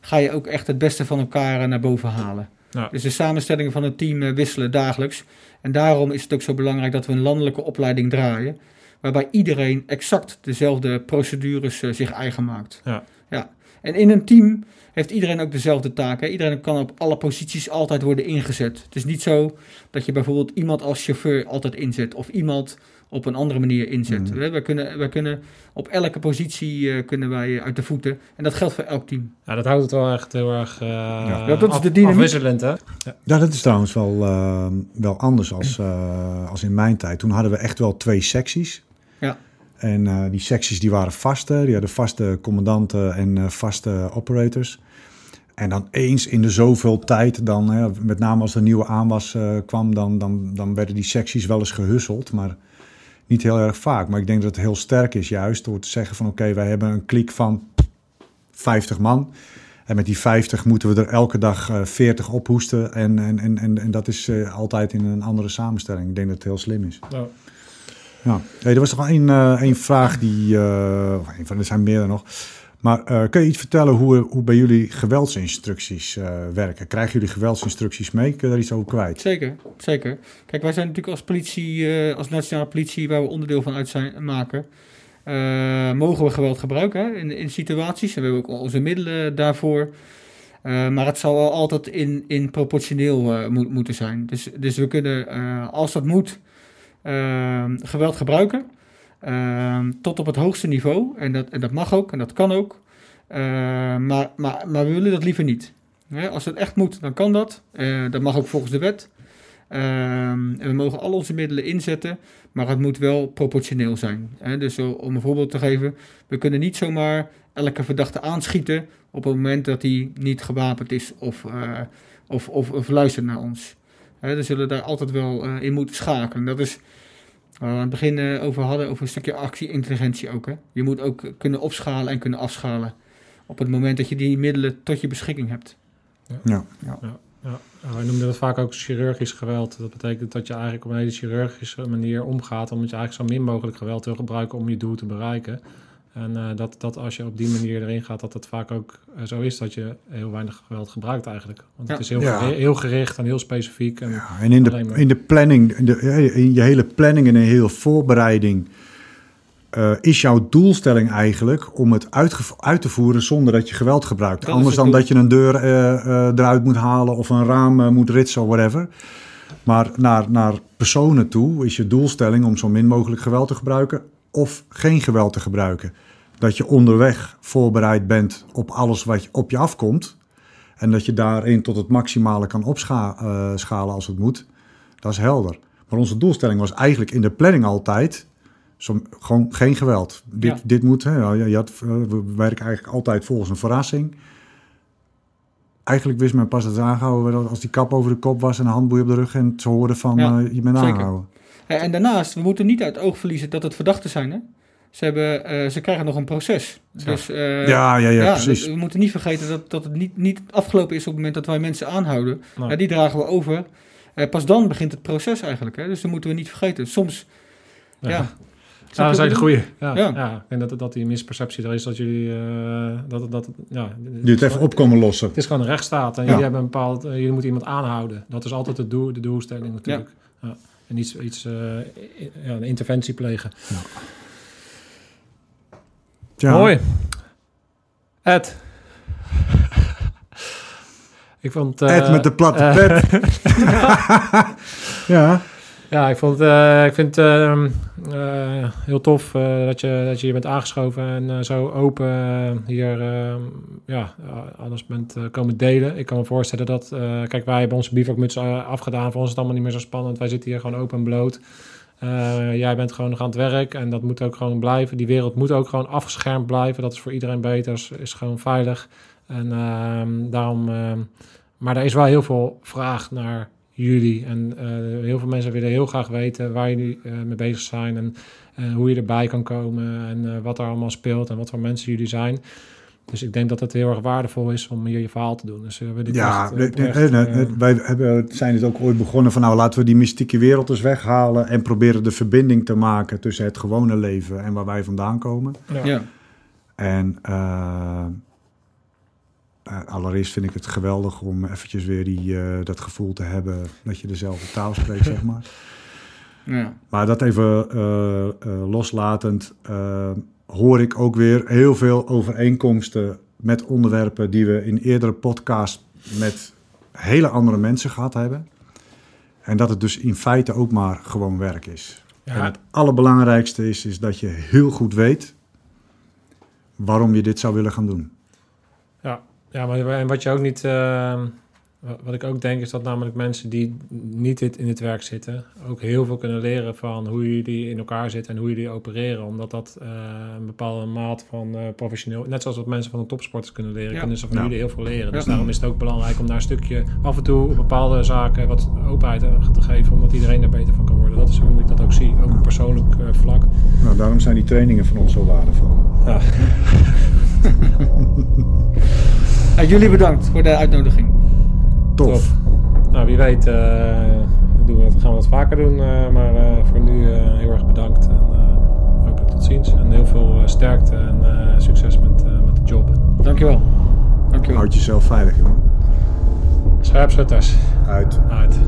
ga je ook echt het beste van elkaar eh, naar boven halen. Ja. Dus de samenstellingen van het team wisselen dagelijks. En daarom is het ook zo belangrijk dat we een landelijke opleiding draaien, waarbij iedereen exact dezelfde procedures zich eigen maakt. Ja. En in een team heeft iedereen ook dezelfde taken. Iedereen kan op alle posities altijd worden ingezet. Het is niet zo dat je bijvoorbeeld iemand als chauffeur altijd inzet of iemand op een andere manier inzet. Mhm. We, we kunnen, we kunnen op elke positie eh, kunnen wij uit de voeten. En dat geldt voor elk team. Ja, dat houdt het wel echt heel erg eh Ja, dat is af- de dynamiek. afwisselend, hè? Ja, dat is trouwens wel, eh, wel anders als, eh, als in mijn tijd. Toen hadden we echt wel twee secties. Ja. En eh, die secties die waren vaste. Die hadden vaste commandanten en eh, vaste operators. En dan eens in de zoveel tijd, dan, hè, met name als er nieuwe aanwas eh, kwam, dan, dan, dan werden die secties wel eens gehusseld. Maar niet heel erg vaak. Maar ik denk dat het heel sterk is juist door te zeggen van oké, wij hebben een kliek van 50 man. En met die 50 moeten we er elke dag eh 40 ophoesten. En, en, en, en, dat is altijd in een andere samenstelling. Ik denk dat het heel slim is. Ja. Hey, er was nog één, eh, één vraag die... eh, van, er zijn meerdere nog. Maar eh, kun je iets vertellen hoe, hoe bij jullie geweldsinstructies werken? Krijgen jullie geweldsinstructies mee? Kun je daar iets over kwijt? Zeker, zeker. Kijk, wij zijn natuurlijk als politie, als nationale politie, waar we onderdeel van uit zijn, maken, mogen we geweld gebruiken in, in situaties. We hebben ook onze middelen daarvoor. Maar het zal altijd in, in proportioneel moet, moeten zijn. Dus, dus we kunnen, als dat moet, geweld gebruiken. eh, tot op het hoogste niveau. En dat, en dat mag ook en dat kan ook. Eh, maar, maar, maar we willen dat liever niet. Als het echt moet, dan kan dat. Eh, dat mag ook volgens de wet. Ehm, en we mogen al onze middelen inzetten, maar het moet wel proportioneel zijn. Hè? Dus om een voorbeeld te geven, we kunnen niet zomaar elke verdachte aanschieten op het moment dat hij niet gewapend is of, eh, of, of, of luistert naar ons. Hè, zullen daar altijd wel eh, in moeten schakelen. Dat is waar we aan het begin eh, over hadden, over een stukje actie-intelligentie ook. Hè? Je moet ook kunnen opschalen en kunnen afschalen op het moment dat je die middelen tot je beschikking hebt. Ja. Ja, wij noemden dat vaak ook chirurgisch geweld. Dat betekent dat je eigenlijk op een hele chirurgische manier omgaat, omdat je eigenlijk zo min mogelijk geweld wil gebruiken om je doel te bereiken. En eh, dat, dat als je op die manier erin gaat, dat het vaak ook eh, zo is dat je heel weinig geweld gebruikt eigenlijk. Want het is heel, Ja. heel gericht en heel specifiek. En, Ja, en in de, in de planning, in, de, in je hele planning en in je hele voorbereiding... eh, is jouw doelstelling eigenlijk om het uit te voeren zonder dat je geweld gebruikt. Dat Anders dan doel. dat je een deur eh, eh, eruit moet halen of een raam moet ritsen of whatever. Maar naar, naar personen toe is je doelstelling om zo min mogelijk geweld te gebruiken of geen geweld te gebruiken. Dat je onderweg voorbereid bent op alles wat je- op je afkomt. En dat je daarin tot het maximale kan opschalen als het moet. Dat is helder. Maar onze doelstelling was eigenlijk in de planning altijd... Zo, gewoon geen geweld. Dit, Ja. dit moet... Hè, je had, eh, we werken eigenlijk altijd volgens een verrassing. Eigenlijk wist men pas dat het aangehouden werd als die kap over de kop was... en een handboei op de rug en ze hoorden van Ja, eh, je bent zeker. aangehouden. Ja, en daarnaast, we moeten niet uit het oog verliezen dat het verdachten zijn. Hè? Ze, hebben, eh, ze krijgen nog een proces. Dus, eh, ja, ja, ja, ja, precies. we, we moeten niet vergeten dat, dat het niet, niet afgelopen is op het moment dat wij mensen aanhouden. Nou, Ja, die dragen we over. Eh, pas dan begint het proces eigenlijk. Hè? Dus dat moeten we niet vergeten. Soms, ja. ja. Ja, dat eigenlijk een goeie. Ja, Ja. ja. ik denk dat, dat die misperceptie er is dat jullie... eh, dat, dat, ja, Die het even op komen lossen. Het is gewoon een rechtsstaat en Ja. jullie hebben een bepaald... jullie moeten iemand aanhouden. Dat is altijd het doel, de doelstelling natuurlijk. Ja. En iets, iets eh, ja, een interventie plegen. Ja. Mooi. Ed. ik vond... eh, Ed met de platte eh, pet. ja. Ja, ik, vond, eh, ik vind het ehm, eh, heel tof eh, dat, je, dat je bent aangeschoven en zo open hier ehm, ja, alles bent komen delen. Ik kan me voorstellen dat, kijk, wij hebben onze bivakmuts afgedaan. Voor ons is het allemaal niet meer zo spannend. Wij zitten hier gewoon open en bloot. Jij bent gewoon nog aan het werk en dat moet ook gewoon blijven. Die wereld moet ook gewoon afgeschermd blijven. Dat is voor iedereen beter, is, is gewoon veilig. En ehm, daarom, maar er is wel heel veel vraag naar jullie. En eh, heel veel mensen willen heel graag weten waar jullie eh, mee bezig zijn en eh, hoe je erbij kan komen en eh, wat er allemaal speelt en wat voor mensen jullie zijn. Dus ik denk dat het heel erg waardevol is om hier je verhaal te doen. Dus uh, wil ik Ja, echt, de- wij hebben, zijn het ook ooit begonnen van nou laten we die mystieke wereld eens weghalen en proberen de verbinding te maken tussen het gewone leven en waar wij vandaan komen. ja. ja. En allereerst vind ik het geweldig om eventjes weer die, eh, dat gevoel te hebben dat je dezelfde taal spreekt, zeg maar. Ja. Maar dat even eh, eh, loslatend, eh, hoor ik ook weer heel veel overeenkomsten met onderwerpen die we in eerdere podcasts met hele andere mensen gehad hebben. En dat het dus in feite ook maar gewoon werk is. Ja. En het allerbelangrijkste is, is dat je heel goed weet waarom je dit zou willen gaan doen. Ja, maar en wat je ook niet. eh, wat ik ook denk is dat namelijk mensen die niet dit in het werk zitten, ook heel veel kunnen leren van hoe jullie in elkaar zitten en hoe jullie opereren. Omdat dat eh, een bepaalde maat van eh, professioneel. Net zoals wat mensen van de topsporters kunnen leren, Ja. kunnen ze van jullie heel veel leren. Dus Ja. daarom is het ook belangrijk om daar een stukje af en toe op bepaalde zaken wat openheid te te geven, omdat iedereen er beter van kan worden. Dat is hoe ik dat ook zie, ook op persoonlijk eh, vlak. Nou, daarom zijn die trainingen van ons zo waardevol. Ja. En jullie bedankt voor de uitnodiging. Tof. Nou, wie weet eh, doen we dat, gaan we dat vaker doen. eh, maar eh, voor nu eh, heel erg bedankt. En eh, hopelijk tot ziens. En heel veel sterkte en eh, succes met, eh, met de job. Dankjewel. Dankjewel. Houd jezelf veilig, jongen. Scherpschutters. Uit. Uit.